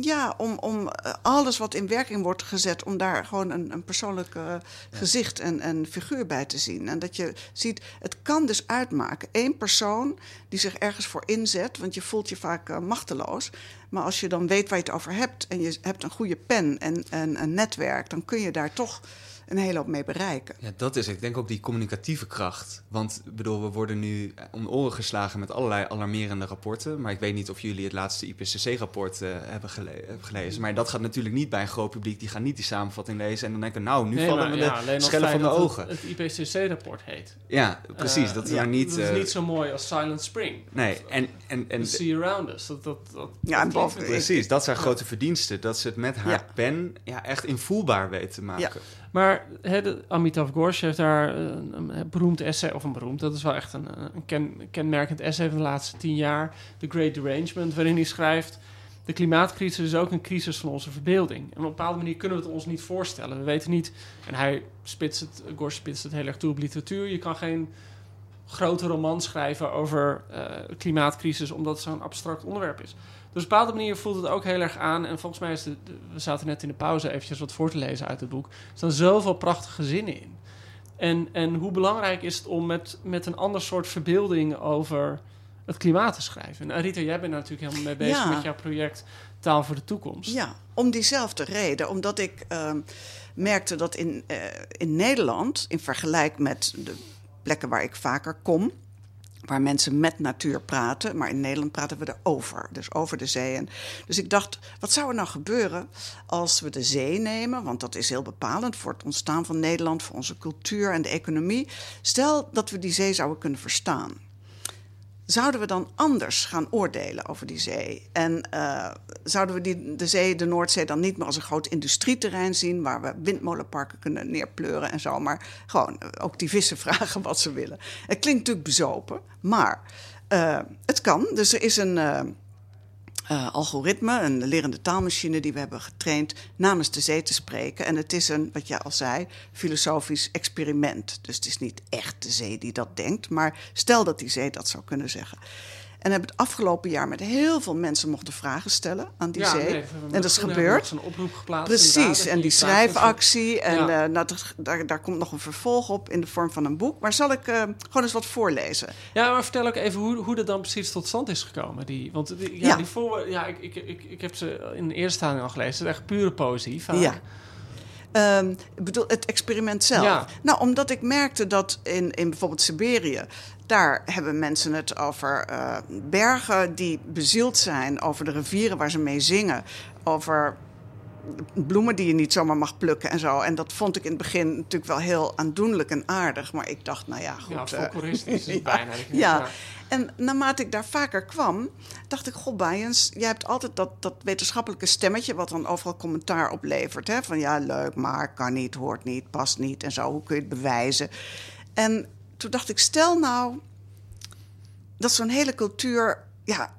Ja, om, om eh, alles wat in werking wordt gezet, om daar gewoon een, een persoonlijk eh, gezicht en, en figuur bij te zien. En dat je ziet, het kan dus uitmaken. Eén persoon die zich ergens voor inzet, want je voelt je vaak eh, machteloos. Maar als je dan weet waar je het over hebt en je hebt een goede pen en, en een netwerk, dan kun je daar toch een hele hoop mee bereiken. Ja, dat is het. Ik denk ook die communicatieve kracht. Want ik bedoel, we worden nu om oren geslagen met allerlei alarmerende rapporten. Maar ik weet niet of jullie het laatste IPCC-rapport eh, hebben, gele- hebben gelezen. Maar dat gaat natuurlijk niet bij een groot publiek. Die gaan niet die samenvatting lezen en dan denken, nou, nu Nee, vallen maar we ja, de schellen van de dat ogen. Het, het IPCC-rapport heet. Ja, precies. Eh, dat is ja, niet... Dat is eh, niet zo mooi als Silent Spring. Nee, en... en, en Sea Around Us. Dat, dat, dat, Ja, en boven- Precies, dat zijn grote verdiensten. Dat ze het met haar Ja. pen ja, echt invoelbaar weet te maken. Maar hè, de, Amitav Ghosh heeft daar een, beroemd essay, of een beroemd, dat is wel echt een, een ken- kenmerkend essay van de laatste tien jaar, The Great Derangement, waarin hij schrijft, de klimaatcrisis is ook een crisis van onze verbeelding. En op een bepaalde manier kunnen we het ons niet voorstellen. We weten niet, en hij spitst het, Ghosh spitst het heel erg toe op literatuur, je kan geen grote roman schrijven over eh, klimaatcrisis, omdat het zo'n abstract onderwerp is. Op een bepaalde manier voelt het ook heel erg aan. En volgens mij is we zaten net in de pauze eventjes wat voor te lezen uit het boek. Er staan zoveel prachtige zinnen in. En, en hoe belangrijk is het om met, met een ander soort verbeelding over het klimaat te schrijven. En Arita, jij bent daar natuurlijk helemaal mee bezig Ja. met jouw project Taal voor de Toekomst. Ja, om diezelfde reden. Omdat ik ehm, merkte dat in, eh, in Nederland, in vergelijk met de plekken waar ik vaker kom, waar mensen met natuur praten, maar in Nederland praten we erover, dus over de zeeën. Dus ik dacht, wat zou er nou gebeuren als we de zee nemen, want dat is heel bepalend voor het ontstaan van Nederland, voor onze cultuur en de economie. Stel dat we die zee zouden kunnen verstaan. Zouden we dan anders gaan oordelen over die zee? En uh, zouden we die, de zee, de Noordzee, dan niet meer als een groot industrieterrein zien... waar we windmolenparken kunnen neerpleuren en zo... maar gewoon ook die vissen vragen wat ze willen. Het klinkt natuurlijk bezopen, maar uh, het kan. Dus er is een... Uh, algoritme, een lerende taalmachine die we hebben getraind namens de zee te spreken. En het is een, wat jij al zei, filosofisch experiment. Dus het is niet echt de zee die dat denkt, maar stel dat die zee dat zou kunnen zeggen. En hebben het afgelopen jaar met heel veel mensen mochten vragen stellen aan die Ja, zee. nee, en dat is gebeurd. een oproep geplaatst. Precies, en die schrijfactie. En Ja. eh, nou, dat- daar, daar komt nog een vervolg op in de vorm van een boek. Maar zal ik eh, gewoon eens wat voorlezen? Ja, maar vertel ook even hoe, hoe dat dan precies tot stand is gekomen. Die, want die, ja, Ja. die voor, ja, ik, ik, ik, ik heb ze in de eerste stadium al gelezen. Het is echt pure poëzie. Vaak. Ja. Ik bedoel, het experiment zelf. Ja. Nou, omdat ik merkte dat in, in bijvoorbeeld Siberië... daar hebben mensen het over eh, bergen die bezield zijn... over de rivieren waar ze mee zingen... over bloemen die je niet zomaar mag plukken en zo. En dat vond ik in het begin natuurlijk wel heel aandoenlijk en aardig. Maar ik dacht, nou ja, goed... Ja, eh, folkloristisch is het ja, bijna. Ja. En naarmate ik daar vaker kwam, dacht ik: Goh, Bayens, jij hebt altijd dat, dat wetenschappelijke stemmetje. wat dan overal commentaar oplevert. Hè? Van ja, leuk, maar kan niet, hoort niet, past niet en zo. Hoe kun je het bewijzen? En toen dacht ik: stel nou dat zo'n hele cultuur ja,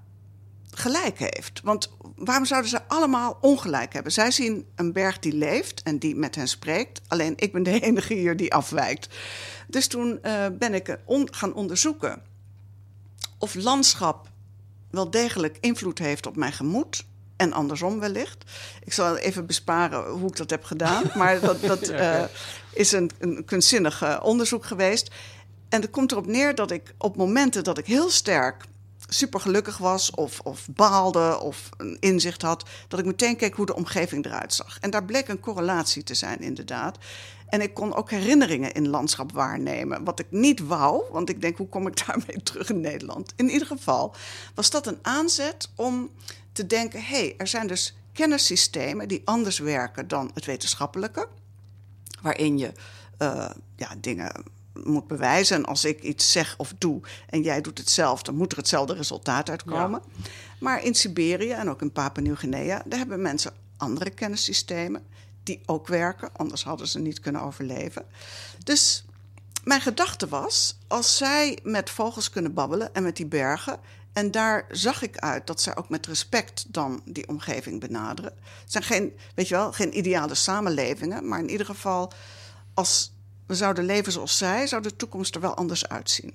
gelijk heeft. Want waarom zouden ze allemaal ongelijk hebben? Zij zien een berg die leeft en die met hen spreekt. Alleen ik ben de enige hier die afwijkt. Dus toen eh, ben ik on- gaan onderzoeken of landschap wel degelijk invloed heeft op mijn gemoed. En andersom wellicht. Ik zal even besparen hoe ik dat heb gedaan. Maar dat, dat eh, is een, een kunstzinnig eh, onderzoek geweest. En het komt erop neer dat ik op momenten dat ik heel sterk super gelukkig was, of, of baalde, of een inzicht had, dat ik meteen keek hoe de omgeving eruit zag. En daar bleek een correlatie te zijn, inderdaad. En ik kon ook herinneringen in landschap waarnemen. Wat ik niet wou, want ik denk, hoe kom ik daarmee terug in Nederland? In ieder geval was dat een aanzet om te denken: hé, hey, er zijn dus kennissystemen die anders werken dan het wetenschappelijke waarin je eh, ja, dingen moet bewijzen. En als ik iets zeg of doe en jij doet hetzelfde, dan moet er hetzelfde resultaat uitkomen. Maar in Siberië en ook in Papua-Nieuw-Guinea, daar hebben mensen andere kennissystemen die ook werken, anders hadden ze niet kunnen overleven. Dus mijn gedachte was, als zij met vogels kunnen babbelen en met die bergen, en daar zag ik uit dat zij ook met respect dan die omgeving benaderen. Het zijn geen, weet je wel, geen ideale samenlevingen, maar in ieder geval, als we zouden leven zoals zij, zou de toekomst er wel anders uitzien.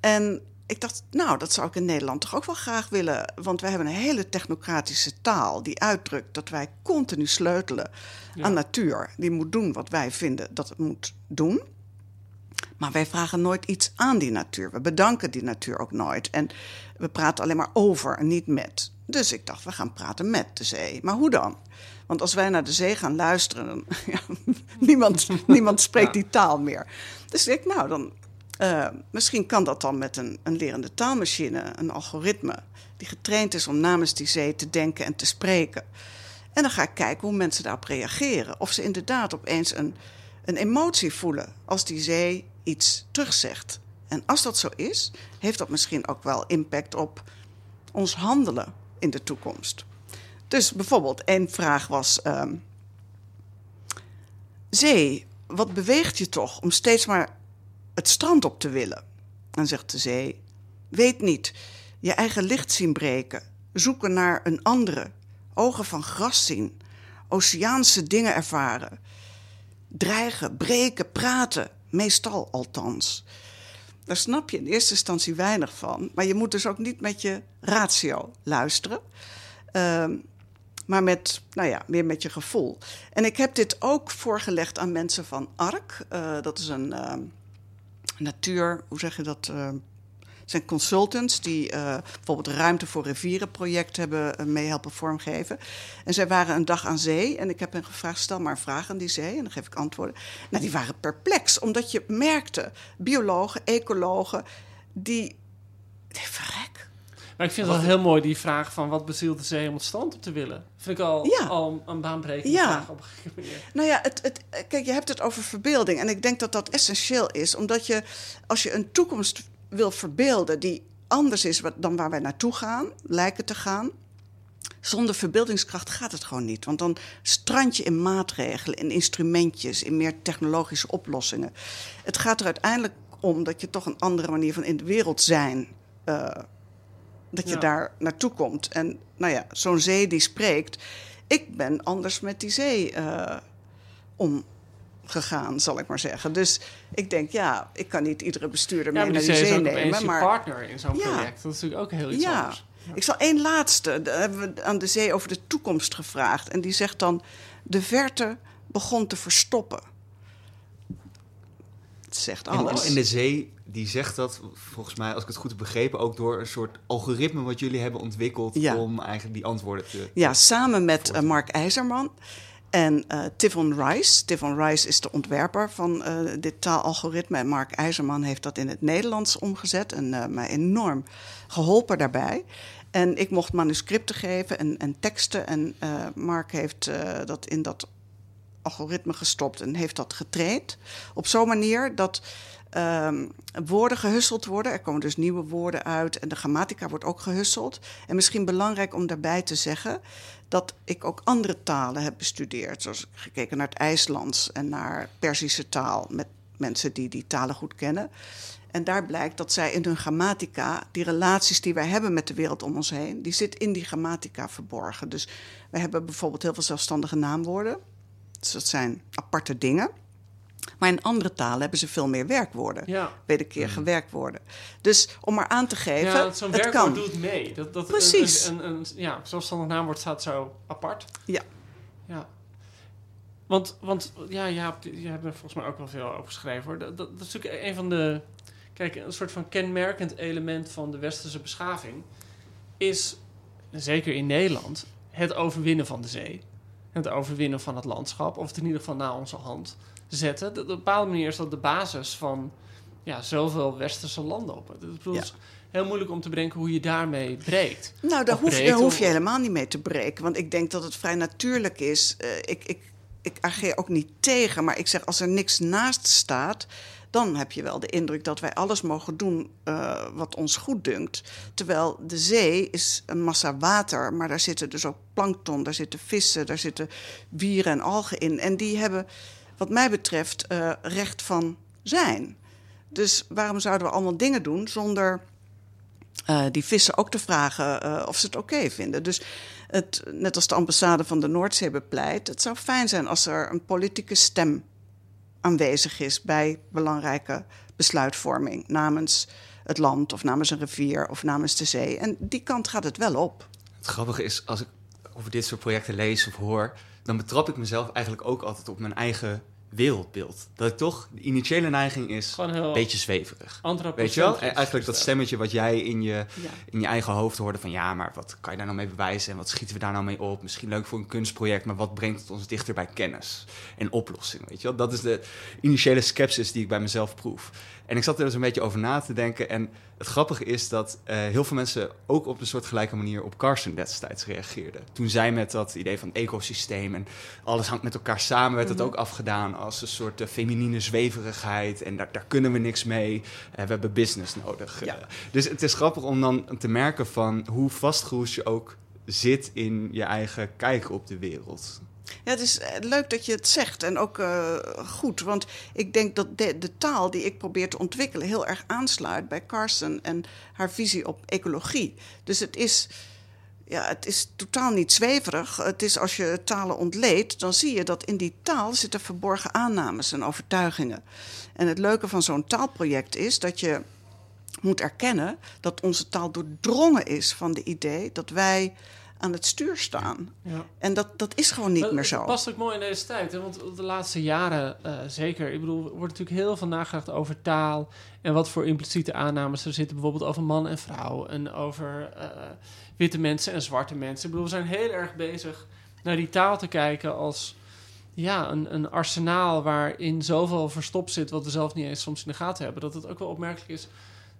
En ik dacht, nou, dat zou ik in Nederland toch ook wel graag willen. Want wij hebben een hele technocratische taal die uitdrukt dat wij continu sleutelen aan natuur. Die moet doen wat wij vinden dat het moet doen. Maar wij vragen nooit iets aan die natuur. We bedanken die natuur ook nooit. En we praten alleen maar over en niet met. Dus ik dacht, we gaan praten met de zee. Maar hoe dan? Want als wij naar de zee gaan luisteren, dan, ja, niemand, niemand spreekt die taal meer. Dus ik nou, dan, eh, misschien kan dat dan met een, een lerende taalmachine, een algoritme, die getraind is om namens die zee te denken en te spreken. En dan ga ik kijken hoe mensen daarop reageren. Of ze inderdaad opeens een, een emotie voelen als die zee iets terugzegt. En als dat zo is, heeft dat misschien ook wel impact op ons handelen in de toekomst. Dus bijvoorbeeld, één vraag was: ehm, Zee, wat beweegt je toch om steeds maar het strand op te willen? Dan zegt de zee: Weet niet, je eigen licht zien breken, zoeken naar een andere, ogen van gras zien, oceaanse dingen ervaren, dreigen, breken, praten, meestal althans. Daar snap je in eerste instantie weinig van, maar je moet dus ook niet met je ratio luisteren. Ehm, maar met, nou ja, meer met je gevoel. En ik heb dit ook voorgelegd aan mensen van ARK. Eh, dat is een ehm, natuur, hoe zeg je dat? eh, het zijn consultants die eh, bijvoorbeeld Ruimte voor Rivieren project hebben uh, mee helpen vormgeven. En zij waren een dag aan zee en ik heb hen gevraagd: stel maar een vraag aan die zee en dan geef ik antwoorden. Nou, die waren perplex, omdat je merkte, biologen, ecologen, die. Verrek. Maar ik vind het wel heel mooi, die vraag van wat bezielt de zee om het op te willen. Vind ik al, Ja. al een baanbrekende Ja. vraag op een gegeven manier. Nou ja, het, het, kijk, je hebt het over verbeelding. En ik denk dat dat essentieel is. Omdat je, als je een toekomst wil verbeelden die anders is dan waar wij naartoe gaan, lijken te gaan. Zonder verbeeldingskracht gaat het gewoon niet. Want dan strand je in maatregelen, in instrumentjes, in meer technologische oplossingen. Het gaat er uiteindelijk om dat je toch een andere manier van in de wereld zijn. Uh, dat je Ja. daar naartoe komt. En nou ja, zo'n zee die spreekt. Ik ben anders met die zee eh, omgegaan, zal ik maar zeggen. Dus ik denk, ja, ik kan niet iedere bestuurder Ja, mee maar naar die zee nemen. je Maar partner in zo'n Ja. project. Dat is natuurlijk ook heel iets ja, anders. ik zal één laatste. Daar hebben we aan de zee over de toekomst gevraagd. En die zegt dan: De verte begon te verstoppen. Het zegt alles. en, en de zee, die zegt dat, volgens mij, als ik het goed heb begrepen, ook door een soort algoritme wat jullie hebben ontwikkeld Ja. om eigenlijk die antwoorden te. Ja, samen met eh, Mark IJzerman en eh Tivon Rice. Tivon Rice is de ontwerper van eh, dit taalalgoritme. En Mark IJzerman heeft dat in het Nederlands omgezet en mij enorm geholpen daarbij. En ik mocht manuscripten geven en, en teksten. En Mark heeft dat in dat algoritme gestopt en heeft dat getraind. Op zo'n manier dat ehm, woorden gehusseld worden. Er komen dus nieuwe woorden uit en de grammatica wordt ook gehusseld. En misschien belangrijk om daarbij te zeggen dat ik ook andere talen heb bestudeerd. Zoals gekeken naar het IJslands en naar Perzische taal met mensen die die talen goed kennen. En daar blijkt dat zij in hun grammatica, die relaties die wij hebben met de wereld om ons heen, die zit in die grammatica verborgen. Dus wij hebben bijvoorbeeld heel veel zelfstandige naamwoorden. Dus dat zijn aparte dingen. Maar in andere talen hebben ze veel meer werkwoorden. Ja. Wederkerige werkwoorden. Dus om maar aan te geven, Ja, zo'n het werkwoord kan. doet mee. Dat, dat Precies. Een, een, een, ja, zelfstandig naamwoord staat zo apart. Ja. Ja. Want, want ja, Jaap, je hebt er volgens mij ook wel veel over geschreven hoor. Dat, dat, dat is natuurlijk een van de. Kijk, een soort van kenmerkend element van de westerse beschaving is, zeker in Nederland, het overwinnen van de zee. Het overwinnen van het landschap, of het in ieder geval naar onze hand zetten. Dat, op een bepaalde manier is dat de basis van ja, zoveel westerse landen op. Bedoel, Ja. Het is heel moeilijk om te bedenken hoe je daarmee breekt. Nou, daar hoef, breekt, daar hoef je helemaal niet mee te breken. Want ik denk dat het vrij natuurlijk is. Eh, ik, ik, ik ageer ook niet tegen. Maar ik zeg, als er niks naast staat... dan heb je wel de indruk dat wij alles mogen doen eh, wat ons goed dunkt. Terwijl de zee is een massa water. Maar daar zitten dus ook plankton, daar zitten vissen... daar zitten wieren en algen in. En die hebben, wat mij betreft, eh, recht van zijn. Dus waarom zouden we allemaal dingen doen zonder eh, die vissen ook te vragen eh, of ze het oké vinden. Dus het, net als de ambassade van de Noordzee bepleit, het zou fijn zijn als er een politieke stem aanwezig is bij belangrijke besluitvorming namens het land of namens een rivier of namens de zee. En die kant gaat het wel op. Het grappige is, als ik over dit soort projecten lees of hoor, dan betrap ik mezelf eigenlijk ook altijd op mijn eigen wereldbeeld. Dat ik toch, de initiële neiging is een beetje zweverig. Weet je wel? En eigenlijk dat stemmetje wat jij in je, Ja. in je eigen hoofd hoorde van... ja, maar wat kan je daar nou mee bewijzen en wat schieten we daar nou mee op? Misschien leuk voor een kunstproject, maar wat brengt het ons dichter bij kennis en oplossingen? Weet je wel? Dat is de initiële skepsis die ik bij mezelf proef. En ik zat er dus een beetje over na te denken. En het grappige is dat eh, heel veel mensen ook op een soort gelijke manier op Carson destijds reageerden. Toen zij met dat idee van ecosysteem en alles hangt met elkaar samen, werd het ook afgedaan als een soort eh, feminine zweverigheid. En daar, daar kunnen we niks mee. Eh, we hebben business nodig. Ja. Dus het is grappig om dan te merken van hoe vastgeroest je ook zit in je eigen kijk op de wereld. Ja, het is eh, leuk dat je het zegt en ook eh, goed. Want ik denk dat de, taal die ik probeer te ontwikkelen heel erg aansluit bij Carson en haar visie op ecologie. Dus het is, ja, het is totaal niet zweverig. Het is als je talen ontleedt, dan zie je dat in die taal zitten verborgen aannames en overtuigingen. En het leuke van zo'n taalproject is dat je moet erkennen dat onze taal doordrongen is van de idee dat wij aan het stuur staan. Ja. En dat, dat is gewoon niet Maar meer het zo. past ook mooi in deze tijd. Hè? Want de laatste jaren eh, zeker. Ik bedoel, er wordt natuurlijk heel veel nagedacht over taal. En wat voor impliciete aannames er zitten. Bijvoorbeeld over man en vrouw. En over eh, witte mensen en zwarte mensen. Ik bedoel, we zijn heel erg bezig naar die taal te kijken als... Ja, een, een arsenaal waarin zoveel verstopt zit... wat we zelf niet eens soms in de gaten hebben. Dat het ook wel opmerkelijk is...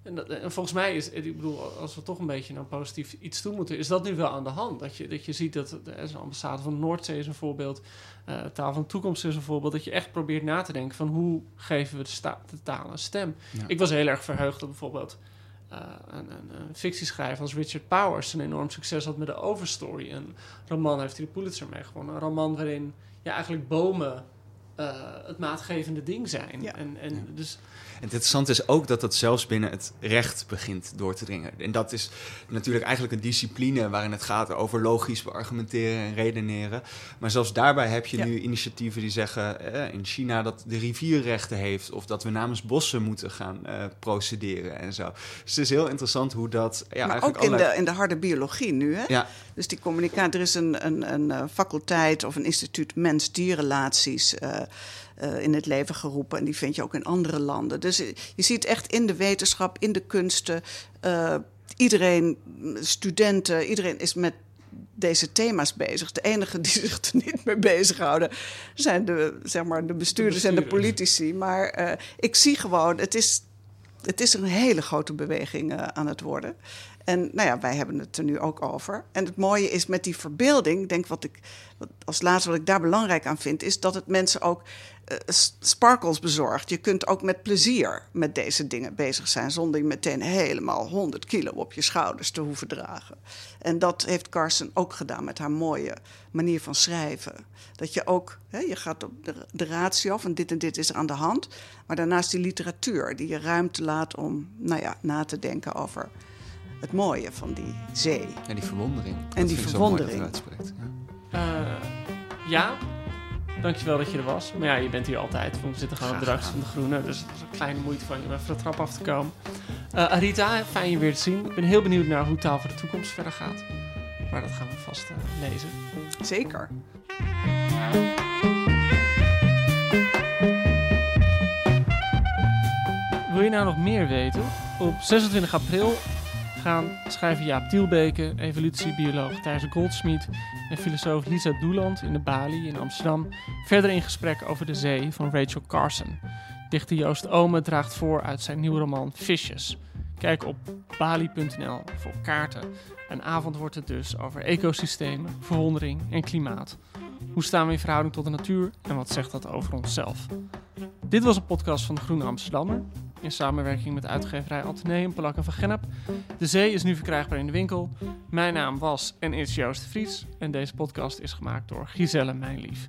En, dat, en volgens mij is, ik bedoel, als we toch een beetje naar positief iets toe moeten, is dat nu wel aan de hand. Dat je, dat je ziet dat een ambassade van de Noordzee is een voorbeeld, eh, taal van de toekomst is een voorbeeld. Dat je echt probeert na te denken van hoe geven we de, sta- de taal een stem. Ja. Ik was heel erg verheugd dat bijvoorbeeld eh, een, een, een fictieschrijver als Richard Powers een enorm succes had met de Overstory. Een roman heeft hij de Pulitzer mee gewonnen. Een roman waarin ja, eigenlijk bomen eh, het maatgevende ding zijn. Ja. En, en dus het interessante is ook dat dat zelfs binnen het recht begint door te dringen. En dat is natuurlijk eigenlijk een discipline waarin het gaat over logisch beargumenteren en redeneren. Maar zelfs daarbij heb je Ja. nu initiatieven die zeggen eh, in China dat de rivier rechten heeft of dat we namens bossen moeten gaan eh, procederen en zo. Dus het is heel interessant hoe dat ja, maar ook in allerlei- de, in de harde biologie nu. Hè? Ja, Dus die communicatie, er is een, een, een eh, faculteit of een instituut mens-dierrelaties eh, eh, in het leven geroepen. En die vind je ook in andere landen. Dus eh, je ziet echt in de wetenschap, in de kunsten, eh, iedereen, studenten, iedereen is met deze thema's bezig. De enigen die zich er niet mee bezighouden zijn de, zeg maar, de bestuurders en de politici. Maar ik zie gewoon, het is, het is een hele grote beweging aan het worden. En nou ja, wij hebben het er nu ook over. En het mooie is met die verbeelding, denk wat ik wat, als laatste wat ik daar belangrijk aan vind, is dat het mensen ook eh, sparkles bezorgt. Je kunt ook met plezier met deze dingen bezig zijn, zonder je meteen helemaal 100 kilo op je schouders te hoeven dragen. En dat heeft Carson ook gedaan met haar mooie manier van schrijven. Dat je ook, hè, je gaat op de, de ratio van dit en dit is er aan de hand, maar daarnaast die literatuur die je ruimte laat om, nou ja, na te denken over het mooie van die zee. en die verwondering. Dat die vind ik zo mooi dat verwondering. Ja. eh, ja, dankjewel dat je er was. Maar ja, je bent hier altijd. want We zitten gewoon op de van De Groene. Dus het is een kleine moeite van je om even de trap af te komen. Eh, Arita, fijn je weer te zien. Ik ben heel benieuwd naar hoe Taal voor de Toekomst verder gaat. Maar dat gaan we vast eh, lezen. Zeker. Wil je nou nog meer weten? Op 26 april gaan schrijver Jaap Tielbeke, evolutiebioloog Thijs Goldsmith en filosoof Lisa Doeland in de Bali in Amsterdam verder in gesprek over de zee van Rachel Carson. Dichter Joost Ome draagt voor uit zijn nieuwe roman Fishes. Kijk op bali.nl voor kaarten. Een avond wordt het dus over ecosystemen, verwondering en klimaat. Hoe staan we in verhouding tot de natuur en wat zegt dat over onszelf? Dit was een podcast van de Groene Amsterdammer. In samenwerking met uitgeverij Atheneum, Polak en Van Gennep. De Zee is nu verkrijgbaar in de winkel. Mijn naam was en is Joost Vries. En deze podcast is gemaakt door Giselle Mijnlief.